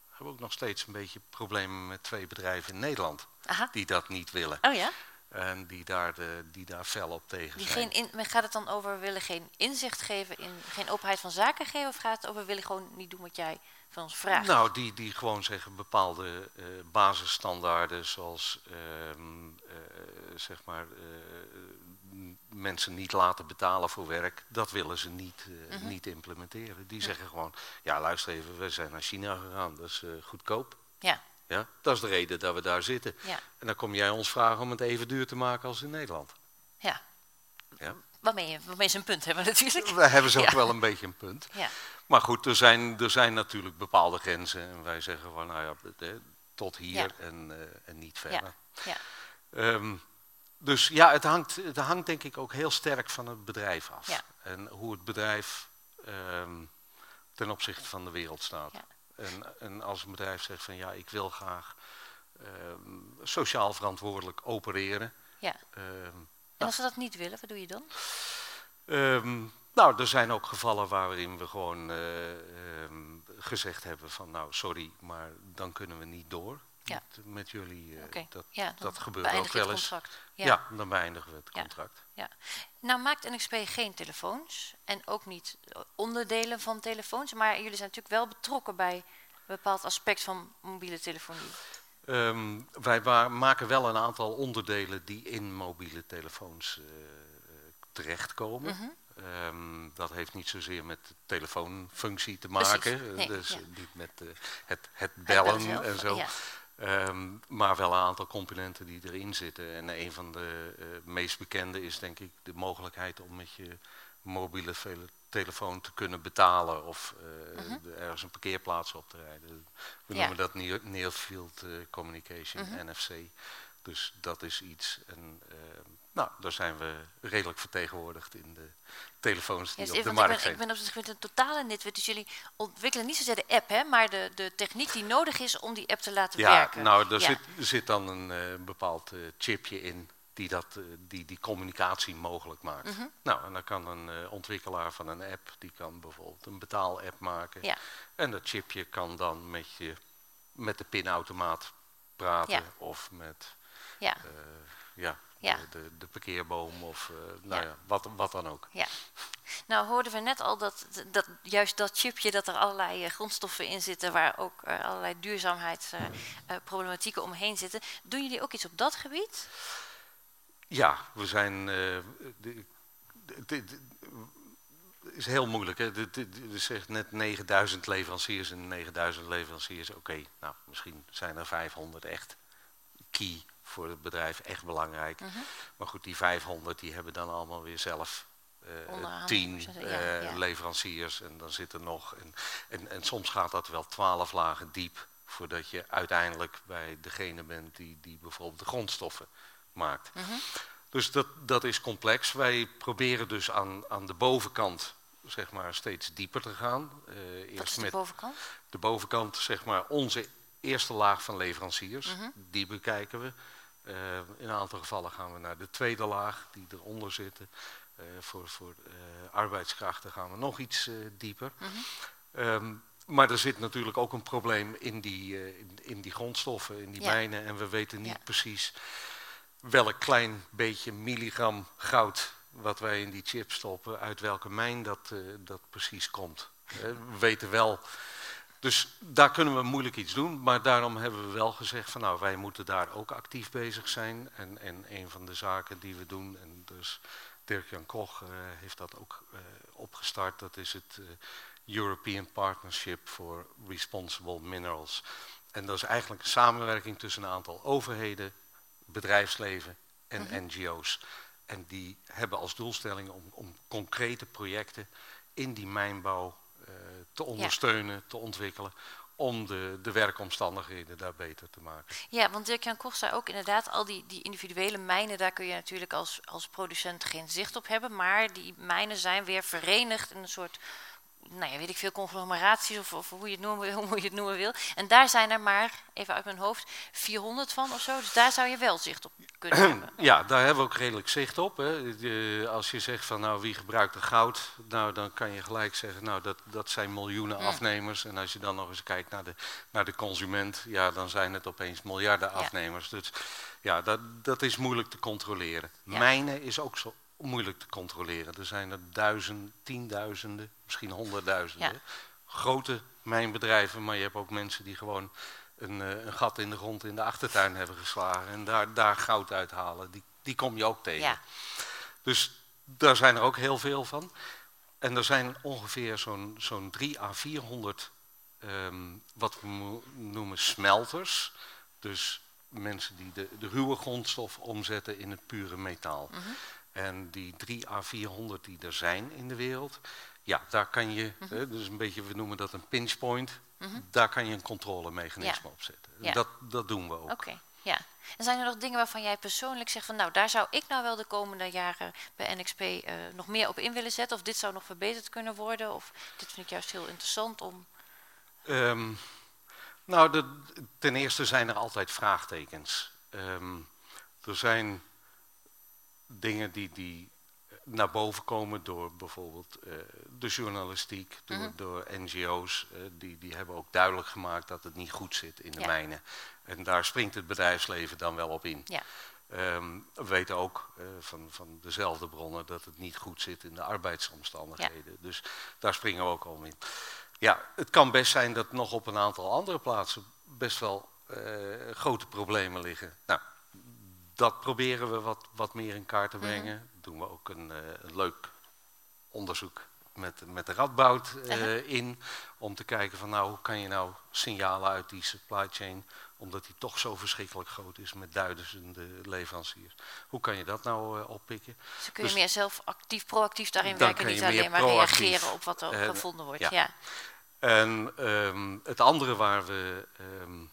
S3: hebben ook nog steeds een beetje problemen met twee bedrijven in Nederland
S1: Aha.
S3: die dat niet willen
S1: Oh ja?
S3: En die daar, de, die daar fel op tegen
S1: Die
S3: zijn.
S1: geen in, gaat het dan over, willen geen inzicht geven, in, geen openheid van zaken geven, of gaat het over, willen gewoon niet doen wat jij van ons vraagt?
S3: Nou, die, die gewoon zeggen bepaalde eh, basisstandaarden, zoals ehm, eh, zeg maar eh, mensen niet laten betalen voor werk, dat willen ze niet,
S1: Mhm.
S3: niet implementeren. Die zeggen gewoon, ja luister even, we zijn naar China gegaan, dat is goedkoop.
S1: Ja,
S3: Ja? Dat is de reden dat we daar zitten.
S1: ja,
S3: En dan kom jij ons vragen om het even duur te maken als in Nederland.
S1: ja.
S3: Ja?
S1: Waarmee, waarmee ze een punt hebben [LAUGHS] natuurlijk.
S3: We hebben ze ook
S1: Ja.
S3: wel een beetje een punt.
S1: Ja,
S3: Maar goed, er zijn, er zijn natuurlijk bepaalde grenzen. En wij zeggen van, nou ja, tot hier en, eh, en niet verder.
S1: ja.
S3: Ehm, dus ja, het hangt, het hangt denk ik ook heel sterk van het bedrijf af. En hoe het bedrijf ehm, ten opzichte van de wereld staat.
S1: Ja.
S3: En, en als een bedrijf zegt van, ja, ik wil graag ehm, sociaal verantwoordelijk opereren.
S1: ja.
S3: ehm,
S1: En als ze dat niet willen, wat doe je dan?
S3: Ehm, nou, er zijn ook gevallen waarin we gewoon eh, gezegd hebben van nou sorry, maar dan kunnen we niet door
S1: Ja.
S3: met, met jullie. eh, dat,
S1: Ja,
S3: dat gebeurt ook wel eens.
S1: contract.
S3: Ja. dan beëindigen we het
S1: Ja.
S3: contract.
S1: Nou maakt NXP geen telefoons en ook niet eh, onderdelen van telefoons, maar jullie zijn natuurlijk wel betrokken bij een bepaald aspect van mobiele telefonie.
S3: Ehm, wij maken wel een aantal onderdelen die in mobiele telefoons eh, terechtkomen.
S1: Mhm.
S3: Ehm, dat heeft niet zozeer met de telefoonfunctie te maken, eh,
S1: nee,
S3: dus
S1: ja.
S3: eh, niet met eh, het, het
S1: Het
S3: bellen en zo.
S1: Ja.
S3: Ehm, maar wel een aantal componenten die erin zitten. En een van de eh, meest bekende is denk ik de mogelijkheid om met je mobiele telefoon te kunnen betalen of eh,
S1: Mhm.
S3: ergens een parkeerplaats op te rijden. We
S1: Ja.
S3: noemen dat near, near field eh, communication,
S1: Mhm.
S3: NFC. Dus dat is iets. En, eh, nou, daar zijn we redelijk vertegenwoordigd in de telefoons die op de markt
S1: ik, ben,
S3: zijn.
S1: ik ben op zich met een totale nitwit, dus jullie ontwikkelen niet zozeer de app, hè, maar de, de techniek die nodig is om die app te laten
S3: Ja,
S1: werken.
S3: nou, er,
S1: Ja.
S3: Zit, zit dan een eh, bepaald eh, chipje in die, dat, eh, die die communicatie mogelijk maakt.
S1: Mhm.
S3: Nou, en dan kan een ontwikkelaar van een app, die kan bijvoorbeeld een betaal-app maken.
S1: Ja.
S3: En dat chipje kan dan met, je, met de pinautomaat praten of met
S1: Ja,
S3: ja,
S1: Ja.
S3: De, de, parkeerboom of eh, nou
S1: Ja.
S3: ja, wat, wat dan ook.
S1: ja. Nou hoorden we net al dat, dat juist dat chipje, dat er allerlei eh, grondstoffen in zitten, waar ook eh, allerlei duurzaamheidsproblematieken omheen zitten. Doen jullie ook iets op dat gebied?
S3: Ja, we zijn. eh, de- is heel moeilijk. Hè? Er zegt net 9000 leveranciers en 9000 leveranciers. Oké, nou misschien zijn er 500 echt key voor het bedrijf, echt belangrijk.
S1: Mhm.
S3: Maar goed, die 500 die hebben dan allemaal weer zelf
S1: Onderhandels,
S3: tien
S1: ja,
S3: eh,
S1: ja.
S3: leveranciers en dan zit er nog. En, en, en soms gaat dat wel twaalf lagen diep voordat je uiteindelijk bij degene bent die, die bijvoorbeeld de grondstoffen maakt.
S1: Mhm.
S3: Dus dat, dat is complex. Wij proberen dus aan, aan de bovenkant zeg maar, steeds dieper te gaan. Eh,
S1: Wat
S3: eerst
S1: is de
S3: met
S1: bovenkant?
S3: de bovenkant, zeg maar, onze eerste laag van leveranciers.
S1: Mhm.
S3: Die bekijken we. Eh, in een aantal gevallen gaan we naar de tweede laag, die eronder zitten. Eh, voor voor eh, arbeidskrachten gaan we nog iets dieper.
S1: Mhm.
S3: Ehm, maar er zit natuurlijk ook een probleem in die, in, in, die grondstoffen, in die
S1: Ja.
S3: mijnen. En we weten niet
S1: Ja.
S3: precies welk klein beetje milligram goud wat wij in die chip stoppen, uit welke mijn dat, dat precies komt. We weten wel. Dus daar kunnen we moeilijk iets doen, maar daarom hebben we wel gezegd van nou wij moeten daar ook actief bezig zijn. En, en een van de zaken die we doen, en dus Dirk-Jan Koch eh, heeft dat ook eh, opgestart, dat is het eh, European Partnership for Responsible Minerals. En dat is eigenlijk een samenwerking tussen een aantal overheden, bedrijfsleven en
S1: Mhm.
S3: NGO's. En die hebben als doelstelling om, om concrete projecten in die mijnbouw te ondersteunen, te ontwikkelen, om de, de werkomstandigheden daar beter te maken.
S1: Ja, want Dirk-Jan Koch zei ook inderdaad, al die, die individuele mijnen, daar kun je natuurlijk als, als producent geen zicht op hebben. Maar die mijnen zijn weer verenigd in een soort, nou ja, weet ik veel, conglomeraties of, of hoe, je het noemen, [LAUGHS] hoe je het noemen wil. En daar zijn er maar, even uit mijn hoofd, 400 van of zo. Dus daar zou je wel zicht op kunnen [CLEARS THROAT] hebben.
S3: Ja, daar hebben we ook redelijk zicht op. Hè. De- als je zegt van nou wie gebruikt er goud, nou dan kan je gelijk zeggen nou dat, dat zijn miljoenen
S1: Mm.
S3: afnemers. En als je dan nog eens kijkt naar de, naar de consument, ja dan zijn het opeens miljarden
S1: Ja.
S3: afnemers. Dus ja, dat, dat is moeilijk te controleren.
S1: Ja.
S3: Mijnen is ook zo moeilijk te controleren. Er zijn er duizenden, tienduizenden, misschien honderdduizenden.
S1: Ja.
S3: Grote mijnbedrijven, maar je hebt ook mensen die gewoon een, eh, een gat in de grond in de achtertuin hebben geslagen en daar, daar goud uithalen. Die, die kom je ook tegen.
S1: Ja,
S3: Dus daar zijn er ook heel veel van. En er zijn ongeveer zo'n zo'n 3 à 400 ehm, wat we noemen smelters. Dus mensen die de, de ruwe grondstof omzetten in het pure metaal.
S1: Mhm.
S3: En die 3 à 400 die er zijn in de wereld, ja, daar kan je,
S1: Mhm.
S3: dus een beetje, we noemen dat een pinch point, daar kan je een controlemechanisme op zetten.
S1: Ja.
S3: Dat, dat doen we ook.
S1: oké. Ja. En zijn er nog dingen waarvan jij persoonlijk zegt van nou, daar zou ik nou wel de komende jaren bij NXP eh, nog meer op in willen zetten? Of dit zou nog verbeterd kunnen worden? Of dit vind ik juist heel interessant om...
S3: Ehm, nou, de, ten eerste zijn er altijd vraagtekens. Ehm, er zijn dingen die, die naar boven komen door bijvoorbeeld eh, de journalistiek, door,
S1: Mhm.
S3: door NGO's. eh, die, die hebben ook duidelijk gemaakt dat het niet goed zit in de
S1: Ja.
S3: mijnen. En daar springt het bedrijfsleven dan wel op in.
S1: Ja.
S3: Ehm, we weten ook eh, van, van dezelfde bronnen dat het niet goed zit in de arbeidsomstandigheden. Dus daar springen we ook al in. Ja, het kan best zijn dat nog op een aantal andere plaatsen best wel eh, grote problemen liggen. Nou, dat proberen we wat, wat meer in kaart te brengen. Doen we ook een, eh, een leuk onderzoek met, met de Radboud eh, in. Om te kijken van nou, hoe kan je nou signalen uit die supply chain, omdat die toch zo verschrikkelijk groot is met duizenden leveranciers. Hoe kan je dat nou eh, oppikken?
S1: Dus kun je
S3: Dus-
S1: meer zelf actief, proactief daarin werken, niet alleen maar
S3: proactief,
S1: reageren op wat er gevonden wordt.
S3: ja.
S1: Ja.
S3: En ehm, het andere waar we ehm,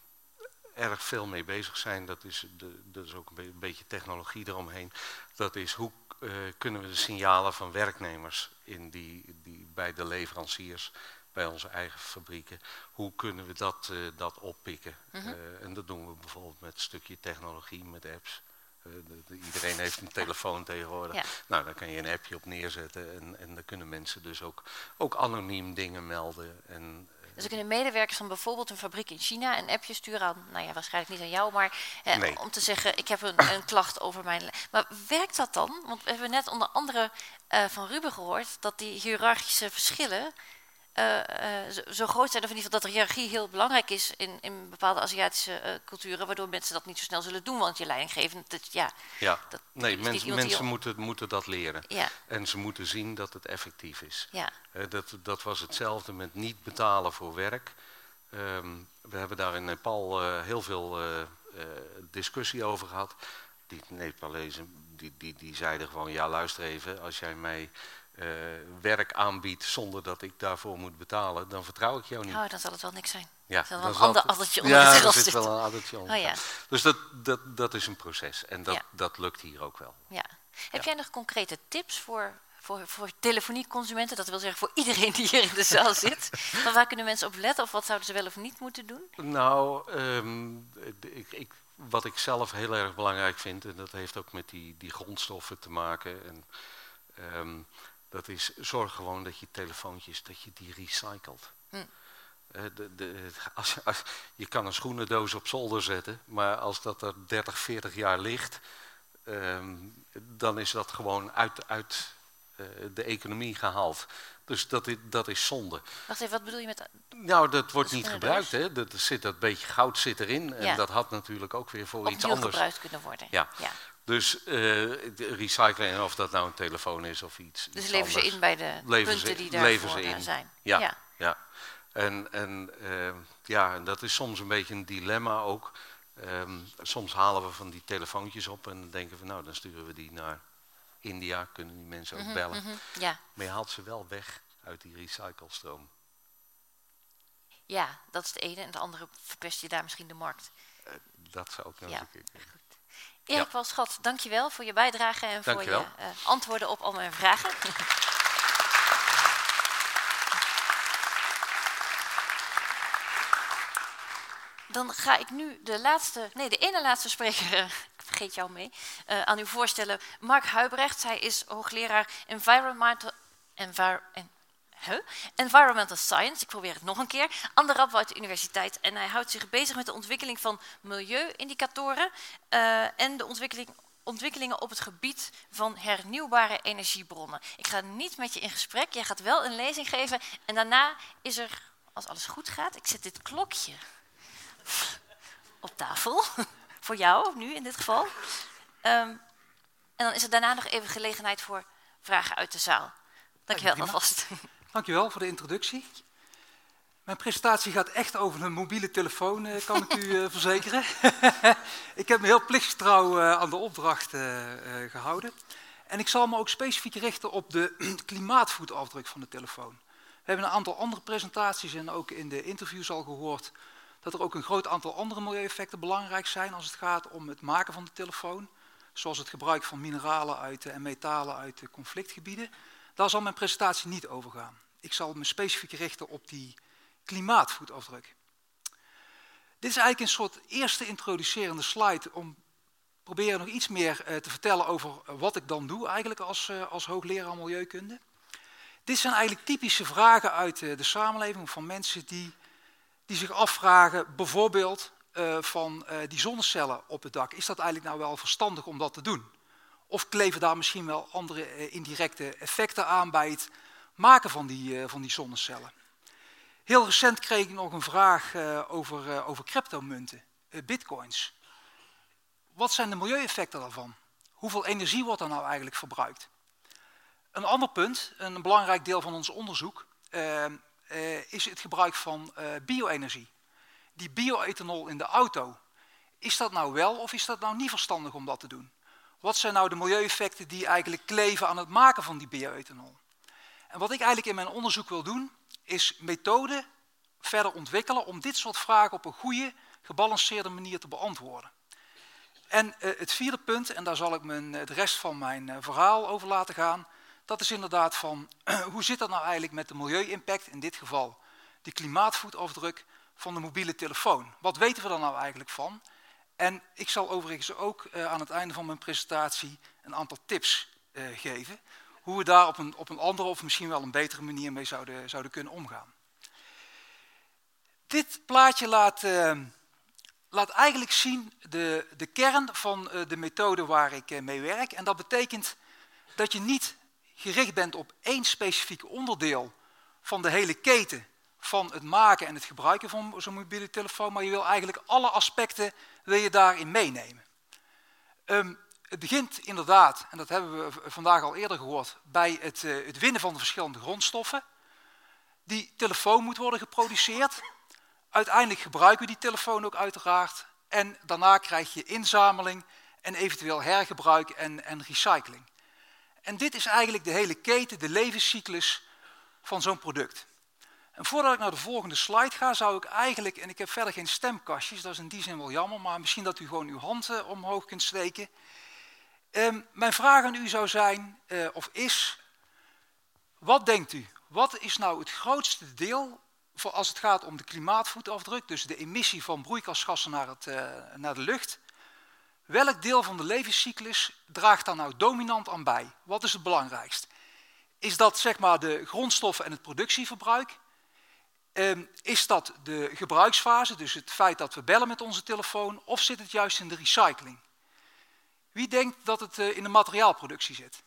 S3: erg veel mee bezig zijn, dat is, de, dat is ook een, be- een beetje technologie eromheen. Dat is hoe eh, kunnen we de signalen van werknemers in die, die, bij de leveranciers, bij onze eigen fabrieken, hoe kunnen we dat, eh, dat oppikken?
S1: Mhm.
S3: Eh, en dat doen we bijvoorbeeld met een stukje technologie, met apps. De- de- iedereen heeft een telefoon tegenwoordig.
S1: Ja.
S3: Nou, daar kan je een appje op neerzetten en, en dan kunnen mensen dus ook, ook anoniem dingen melden. En,
S1: Dus dan kunnen medewerkers van bijvoorbeeld een fabriek in China een appje sturen aan, nou ja, waarschijnlijk niet aan jou, maar eh,
S3: Nee.
S1: om te zeggen, ik heb een, een klacht over mijn... Maar werkt dat dan? Want we hebben net onder andere eh, van Ruben gehoord dat die hiërarchische verschillen eh, eh, zo, zo groot zijn, of in ieder geval dat de hiërarchie heel belangrijk is in, in bepaalde Aziatische eh, culturen, waardoor mensen dat niet zo snel zullen doen, want je leidinggevende, dat, ja,
S3: ja,
S1: dat
S3: nee, mensen,
S1: die
S3: moeten, moeten dat leren.
S1: ja,
S3: En ze moeten zien dat het effectief is.
S1: ja,
S3: dat, dat was hetzelfde met niet betalen voor werk. Ehm, we hebben daar in Nepal heel veel discussie over gehad. Die Nepalezen die, die, die zeiden gewoon, ja luister even, als jij mij eh, werk aanbiedt zonder dat ik daarvoor moet betalen, dan vertrouw ik jou niet.
S1: oh, dan zal het wel niks zijn.
S3: Ja,
S1: zal wel
S3: dan
S1: een
S3: zal
S1: ander
S3: het-
S1: addertje onder
S3: ja,
S1: het gras
S3: zit
S1: zitten.
S3: wel een addertje onder.
S1: Oh ja.
S3: Dus dat, dat, dat is een proces en dat,
S1: Ja.
S3: dat lukt hier ook wel.
S1: Ja. Heb
S3: Ja.
S1: jij nog concrete tips voor, voor, voor telefonieconsumenten? Dat wil zeggen voor iedereen die hier in de zaal [LAUGHS] zit. Van waar kunnen mensen op letten of wat zouden ze wel of niet moeten doen?
S3: Nou, ehm, ik, ik, wat ik zelf heel erg belangrijk vind, en dat heeft ook met die, die grondstoffen te maken, en, ehm, dat is zorg gewoon dat je telefoontjes, dat je die recycelt.
S1: Hm.
S3: de, de, als, als, je kan een schoenendoos op zolder zetten, maar als dat er 30, 40 jaar ligt, ehm, dan is dat gewoon uit, uit uh, de economie gehaald. Dus dat is, dat is zonde.
S1: Wacht even, wat bedoel je met...
S3: Nou, dat wordt niet gebruikt. Hè? Dat, zit, dat beetje goud zit erin. En dat had natuurlijk ook weer voor iets anders...
S1: gebruikt kunnen worden.
S3: Ja. ja. Dus uh, recyclen, of dat nou een telefoon is of iets
S1: Dus leven ze in bij de punten die daarvoor eh, zijn.
S3: Ja, ja. ja. En, en uh, ja, dat is soms een beetje een dilemma ook. Um, soms halen we van die telefoontjes op en denken we, nou, dan sturen we die naar India kunnen die mensen ook mhm, bellen. Mhm,
S1: ja.
S3: Maar je haalt ze wel weg uit die recyclestroom.
S1: Ja, dat is het ene. En het andere verpest je daar misschien de markt.
S3: Uh, dat zou ook nog ja. een keer
S1: kunnen. Erik ja. Walschat, dankjewel voor je bijdrage en voor je uh, antwoorden op al mijn vragen. [LAUGHS] Dan ga ik nu de laatste, nee, de ene laatste spreker, eh, ik vergeet jou mee, uh, aan u voorstellen. Mark Huibrecht, hij is hoogleraar Environmental, envir, en, huh? environmental Science, ik probeer het nog een keer, aan de Radboud Universiteit. En hij houdt zich bezig met de ontwikkeling van milieuindicatoren uh, en de ontwikkeling ontwikkelingen op het gebied van hernieuwbare energiebronnen. Ik ga niet met je in gesprek, jij gaat wel een lezing geven en daarna is er, als alles goed gaat, ik zet dit klokje op tafel. [LAUGHS] voor jou, nu in dit geval. Um, en dan is er daarna nog even gelegenheid voor vragen uit de zaal. Dankjewel alvast.
S4: Dankjewel voor de introductie. Mijn presentatie gaat echt over een mobiele telefoon, eh, kan ik u uh, [LAUGHS] verzekeren. [LAUGHS] ik heb me heel plichtstrouw uh, aan de opdracht gehouden. En ik zal me ook specifiek richten op de [CLEARS THROAT] klimaatvoetafdruk van de telefoon. We hebben een aantal andere presentaties en ook in de interviews al gehoord dat er ook een groot aantal andere milieueffecten belangrijk zijn als het gaat om het maken van de telefoon. Zoals het gebruik van mineralen uit, en metalen uit de conflictgebieden. Daar zal mijn presentatie niet over gaan. Ik zal me specifiek richten op die klimaatvoetafdruk. Dit is eigenlijk een soort eerste introducerende slide om proberen nog iets meer uh, te vertellen over wat ik dan doe eigenlijk als, uh, als hoogleraar milieukunde. Dit zijn eigenlijk typische vragen uit de samenleving van mensen die die zich afvragen bijvoorbeeld van die zonnecellen op het dak. Is dat eigenlijk nou wel verstandig om dat te doen? Of kleven daar misschien wel andere uh, indirecte effecten aan bij het maken van die, van die zonnecellen? Heel recent kreeg ik nog een vraag over, over cryptomunten, bitcoins. Wat zijn de milieueffecten daarvan? Hoeveel energie wordt er nou eigenlijk verbruikt? Een ander punt, een belangrijk deel van ons onderzoek, uh, is het gebruik van bio-energie. Die bioethanol in de auto, is dat nou wel of is dat nou niet verstandig om dat te doen? Wat zijn nou de milieueffecten die eigenlijk kleven aan het maken van die bioethanol? En wat ik eigenlijk in mijn onderzoek wil doen, is methoden verder ontwikkelen om dit soort vragen op een goede, gebalanceerde manier te beantwoorden. En uh, het vierde punt, en daar zal ik mijn, de rest van mijn verhaal over laten gaan, dat is inderdaad van [CLEARS THROAT] hoe zit dat nou eigenlijk met de milieu-impact, in dit geval de klimaatvoetafdruk van de mobiele telefoon. Wat weten we er nou eigenlijk van? En ik zal overigens ook uh, aan het einde van mijn presentatie een aantal tips uh, geven, hoe we daar op een, op een andere of misschien wel een betere manier mee zouden, zouden kunnen omgaan. Dit plaatje laat, uh, laat eigenlijk zien de, de kern van de methode waar ik mee werk. En dat betekent dat je niet gericht bent op één specifiek onderdeel van de hele keten van het maken en het gebruiken van zo'n mobiele telefoon, maar je wil eigenlijk alle aspecten wil je daarin meenemen. Um, het begint inderdaad, en dat hebben we vandaag al eerder gehoord, bij het, uh, het winnen van de verschillende grondstoffen. Die telefoon moet worden geproduceerd. Uiteindelijk gebruiken we die telefoon ook uiteraard. En daarna krijg je inzameling en eventueel hergebruik en, en recycling. En dit is eigenlijk de hele keten, de levenscyclus van zo'n product. Voordat ik naar de volgende slide ga, zou ik eigenlijk, en ik heb verder geen stemkastjes, dat is in die zin wel jammer, maar misschien dat u gewoon uw hand uh, omhoog kunt steken. Um, mijn vraag aan u zou zijn, uh, of is, wat denkt u? Wat is nou het grootste deel voor als het gaat om de klimaatvoetafdruk, dus de emissie van broeikasgassen naar, het, uh, naar de lucht? Welk deel van de levenscyclus draagt daar nou dominant aan bij? Wat is het belangrijkst? Is dat zeg maar de grondstoffen en het productieverbruik? Ehm, is dat de gebruiksfase, dus het feit dat we bellen met onze telefoon, of zit het juist in de recycling? Wie denkt dat het eh, in de materiaalproductie zit?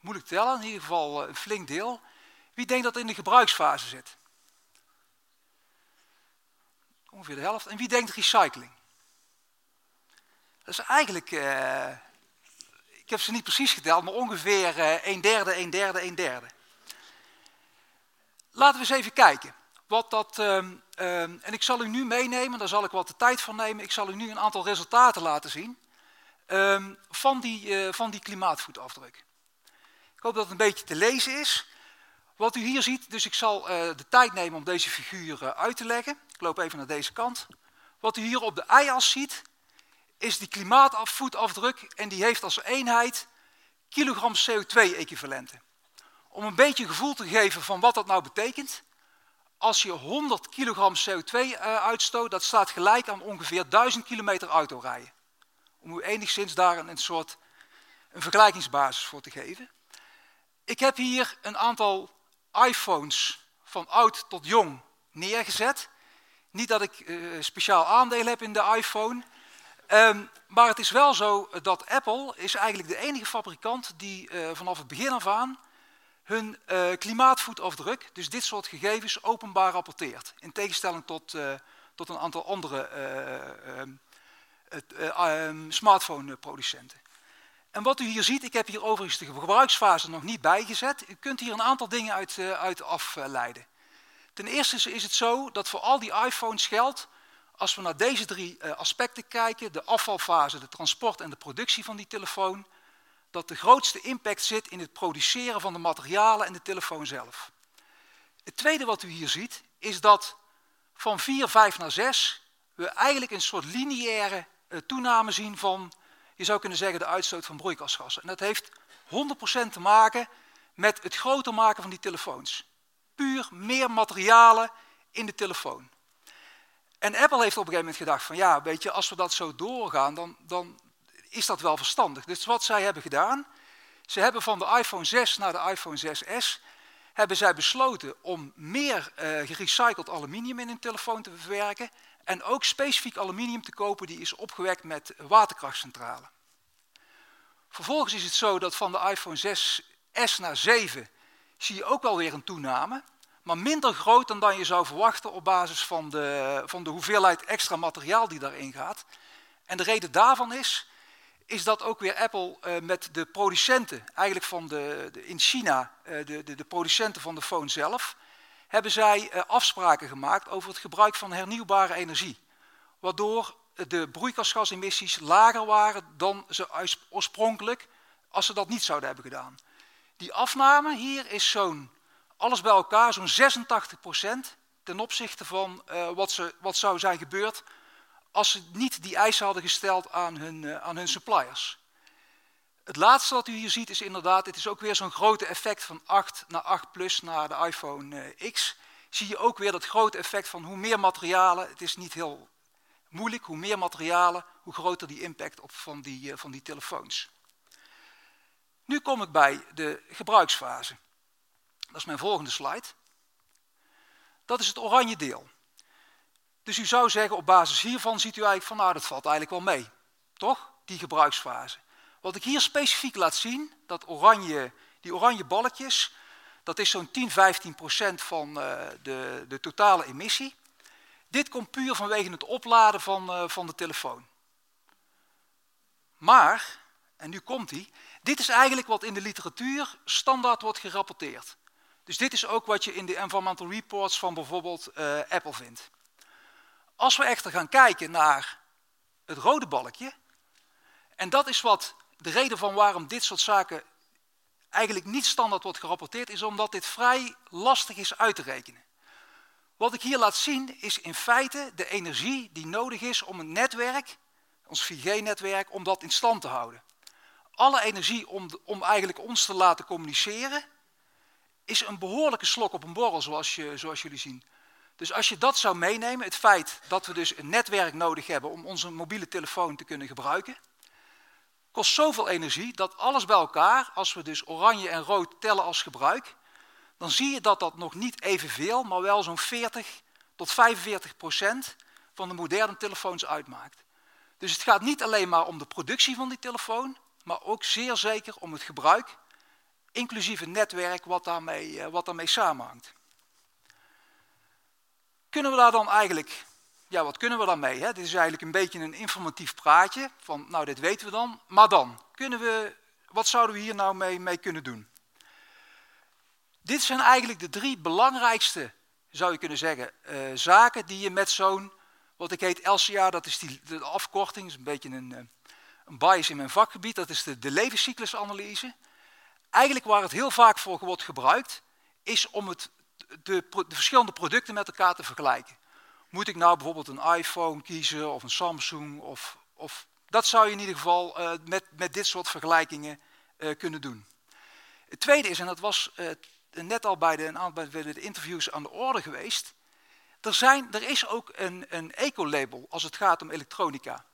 S4: Moeilijk tellen, in ieder geval eh, een flink deel. Wie denkt dat het in de gebruiksfase zit? Ongeveer de helft. En wie denkt recycling? Dat is eigenlijk, uh, ik heb ze niet precies geteld, maar ongeveer uh, een derde, een derde, een derde. Laten we eens even kijken. Wat dat, um, um, en ik zal u nu meenemen, daar zal ik wat de tijd van nemen. Ik zal u nu een aantal resultaten laten zien um, van, die, uh, van die klimaatvoetafdruk. Ik hoop dat het een beetje te lezen is. Wat u hier ziet, dus ik zal de tijd nemen om deze figuur uit te leggen. Ik loop even naar deze kant. Wat u hier op de y-as ziet, is die klimaatvoetafdruk en die heeft als eenheid kilogram CO2-equivalenten. Om een beetje gevoel te geven van wat dat nou betekent, als je 100 kilogram CO2 uh, uitstoot, dat staat gelijk aan ongeveer 1000 kilometer autorijden. Om u enigszins daar een, soort een vergelijkingsbasis voor te geven. Ik heb hier een aantal iPhones van oud tot jong neergezet. Niet dat ik uh, speciaal aandeel heb in de iPhone. Um, maar het is wel zo dat Apple is eigenlijk de enige fabrikant die uh, vanaf het begin af aan hun uh, klimaatvoetafdruk, dus dit soort gegevens, openbaar rapporteert. In tegenstelling tot, uh, tot een aantal andere um, smartphone-producenten. En wat u hier ziet, ik heb hier overigens de gebruiksfase nog niet bijgezet. U kunt hier een aantal dingen uit, uit afleiden. Ten eerste is het zo dat voor al die iPhones geldt als we naar deze drie uh, aspecten kijken, de afvalfase, de transport en de productie van die telefoon, dat de grootste impact zit in het produceren van de materialen en de telefoon zelf. Het tweede wat u hier ziet, is dat van 4, 5 naar 6 we eigenlijk een soort lineaire uh, toename zien van, je zou kunnen zeggen, de uitstoot van broeikasgassen. En dat heeft 100% te maken met het groter maken van die telefoons. Puur meer materialen in de telefoon. En Apple heeft op een gegeven moment gedacht van ja, weet je, als we dat zo doorgaan, dan, dan is dat wel verstandig. Dus wat zij hebben gedaan, ze hebben van de iPhone 6 naar de iPhone 6S, hebben zij besloten om meer uh, gerecycled aluminium in hun telefoon te verwerken en ook specifiek aluminium te kopen die is opgewekt met waterkrachtcentrale. Vervolgens is het zo dat van de iPhone 6S naar 7 zie je ook wel weer een toename maar minder groot dan, dan je zou verwachten op basis van de, van de hoeveelheid extra materiaal die daarin gaat. En de reden daarvan is, is dat ook weer Apple uh, met de producenten, eigenlijk van de, in China, uh, de, de, de, producenten van de phone zelf, hebben zij uh, afspraken gemaakt over het gebruik van hernieuwbare energie. Waardoor de broeikasgasemissies lager waren dan ze oorspronkelijk, als ze dat niet zouden hebben gedaan. Die afname hier is zo'n alles bij elkaar zo'n 86% ten opzichte van uh, wat, ze, wat zou zijn gebeurd als ze niet die eisen hadden gesteld aan hun, uh, aan hun suppliers. Het laatste wat u hier ziet is inderdaad, het is ook weer zo'n grote effect van 8 naar 8 plus naar de iPhone uh, X. Zie je ook weer dat grote effect van hoe meer materialen, het is niet heel moeilijk, hoe meer materialen, hoe groter die impact op van die, van die telefoons. Nu kom ik bij de gebruiksfase. Dat is mijn volgende slide. Dat is het oranje deel. Dus u zou zeggen, op basis hiervan ziet u eigenlijk van, nou dat valt eigenlijk wel mee. Toch? Die gebruiksfase. Wat ik hier specifiek laat zien, dat oranje, die oranje balkjes, dat is zo'n 10, 15 procent van uh, de, de totale emissie. Dit komt puur vanwege het opladen van, uh, van de telefoon. Maar, en nu komt hij, dit is eigenlijk wat in de literatuur standaard wordt gerapporteerd. Dus dit is ook wat je in de environmental reports van bijvoorbeeld uh, Apple vindt. Als we echter gaan kijken naar het rode balkje, en dat is wat de reden van waarom dit soort zaken eigenlijk niet standaard wordt gerapporteerd, is omdat dit vrij lastig is uit te rekenen. Wat ik hier laat zien is in feite de energie die nodig is om een netwerk, ons 4G-netwerk, om dat in stand te houden. Alle energie om, om eigenlijk ons te laten communiceren, is een behoorlijke slok op een borrel, zoals, je, zoals jullie zien. Dus als je dat zou meenemen, het feit dat we dus een netwerk nodig hebben om onze mobiele telefoon te kunnen gebruiken, kost zoveel energie dat alles bij elkaar, als we dus oranje en rood tellen als gebruik, dan zie je dat dat nog niet evenveel, maar wel zo'n 40 tot 45 procent van de moderne telefoons uitmaakt. Dus het gaat niet alleen maar om de productie van die telefoon, maar ook zeer zeker om het gebruik, inclusief netwerk wat daarmee, eh, wat daarmee samenhangt. Kunnen we daar dan eigenlijk, ja wat kunnen we daarmee? Hè? Dit is eigenlijk een beetje een informatief praatje van, nou dit weten we dan, maar dan, kunnen we, wat zouden we hier nou mee, mee kunnen doen? Dit zijn eigenlijk de drie belangrijkste, zou je kunnen zeggen, uh, zaken die je met zo'n, wat ik heet LCA, dat is die, de afkorting, is een beetje een, uh, een bias in mijn vakgebied, dat is de levenscyclusanalyse. Eigenlijk waar het heel vaak voor wordt gebruikt, is om het, de, de verschillende producten met elkaar te vergelijken. Moet ik nou bijvoorbeeld een iPhone kiezen of een Samsung? Of, of dat zou je in ieder geval uh, met, met dit soort vergelijkingen uh, kunnen doen. Het tweede is, en dat was uh, net al bij de, bij de interviews aan de orde geweest. Er, zijn, er is ook een, een ecolabel als het gaat om elektronica.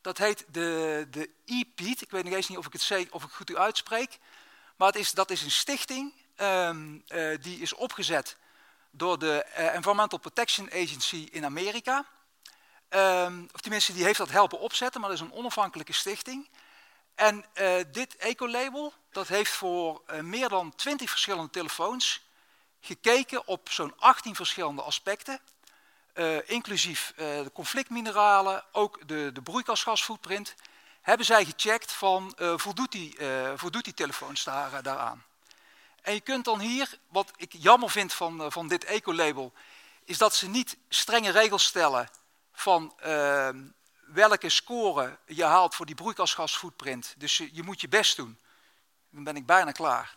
S4: Dat heet de, de EPEAT. Ik weet nog eens niet of ik het, of ik goed uitspreek. Maar het is, dat is een stichting um, uh, die is opgezet door de uh, Environmental Protection Agency in Amerika. Um, of tenminste, die heeft dat helpen opzetten, maar dat is een onafhankelijke stichting. En uh, dit ecolabel, dat heeft voor meer dan 20 verschillende telefoons gekeken op zo'n 18 verschillende aspecten. Inclusief de conflictmineralen, ook de, de broeikasgasfootprint. Hebben zij gecheckt van voldoet, die, voldoet die telefoons daar, daaraan. En je kunt dan hier, wat ik jammer vind van, van dit ecolabel, is dat ze niet strenge regels stellen van ehm, welke score je haalt voor die broeikasgasfootprint. Dus je, je, moet je best doen. Dan ben ik bijna klaar.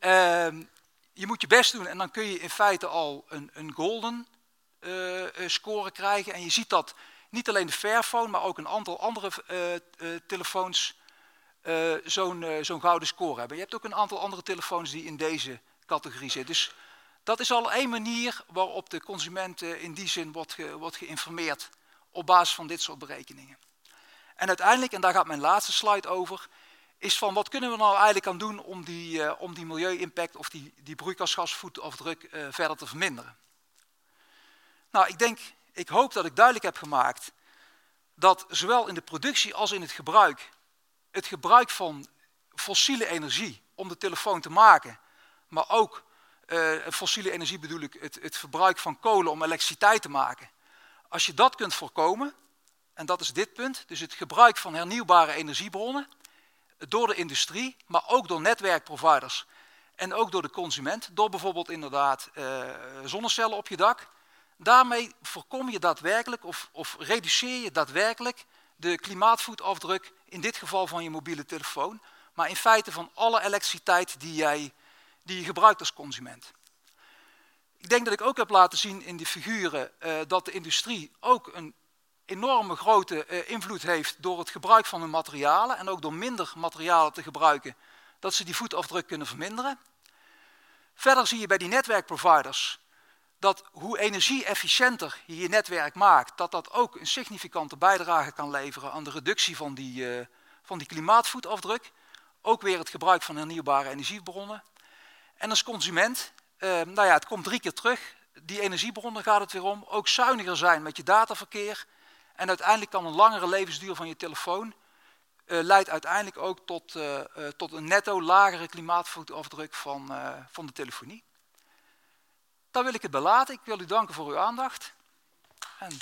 S4: Uh, je moet je best doen en dan kun je in feite al een, een golden uh, score krijgen. En je ziet dat niet alleen de Fairphone, maar ook een aantal andere uh, telefoons zo'n zo'n gouden score hebben. Je hebt ook een aantal andere telefoons die in deze categorie zitten. Dus dat is al één manier waarop de consument in die zin wordt, wordt geïnformeerd op basis van dit soort berekeningen. En uiteindelijk, en daar gaat mijn laatste slide over, is van wat kunnen we nou eigenlijk aan doen om die, uh, om die milieu-impact of die, die broeikasgasvoetafdruk uh, verder te verminderen. Nou, ik denk, ik hoop dat ik duidelijk heb gemaakt dat zowel in de productie als in het gebruik, het gebruik van fossiele energie om de telefoon te maken, maar ook uh, fossiele energie bedoel ik het, het verbruik van kolen om elektriciteit te maken, als je dat kunt voorkomen, en dat is dit punt, dus het gebruik van hernieuwbare energiebronnen door de industrie, maar ook door netwerkproviders en ook door de consument, door bijvoorbeeld inderdaad uh, zonnecellen op je dak. Daarmee voorkom je daadwerkelijk of, of reduceer je daadwerkelijk de klimaatvoetafdruk, in dit geval van je mobiele telefoon, maar in feite van alle elektriciteit die, jij, die je gebruikt als consument. Ik denk dat ik ook heb laten zien in die figuren uh, dat de industrie ook een enorme grote uh, invloed heeft door het gebruik van hun materialen en ook door minder materialen te gebruiken, dat ze die voetafdruk kunnen verminderen. Verder zie je bij die netwerkproviders dat hoe energie-efficiënter je je netwerk maakt, dat dat ook een significante bijdrage kan leveren aan de reductie van die, uh, van die klimaatvoetafdruk. Ook weer het gebruik van hernieuwbare energiebronnen. En als consument uh, nou ja, het komt drie keer terug. Die energiebronnen gaat het weer om. Ook zuiniger zijn met je dataverkeer. En uiteindelijk kan een langere levensduur van je telefoon uh, leidt uiteindelijk ook tot, tot een netto lagere klimaatvoetafdruk van, van de telefonie. Daar wil ik het bij laten. Ik wil u danken voor uw aandacht. En...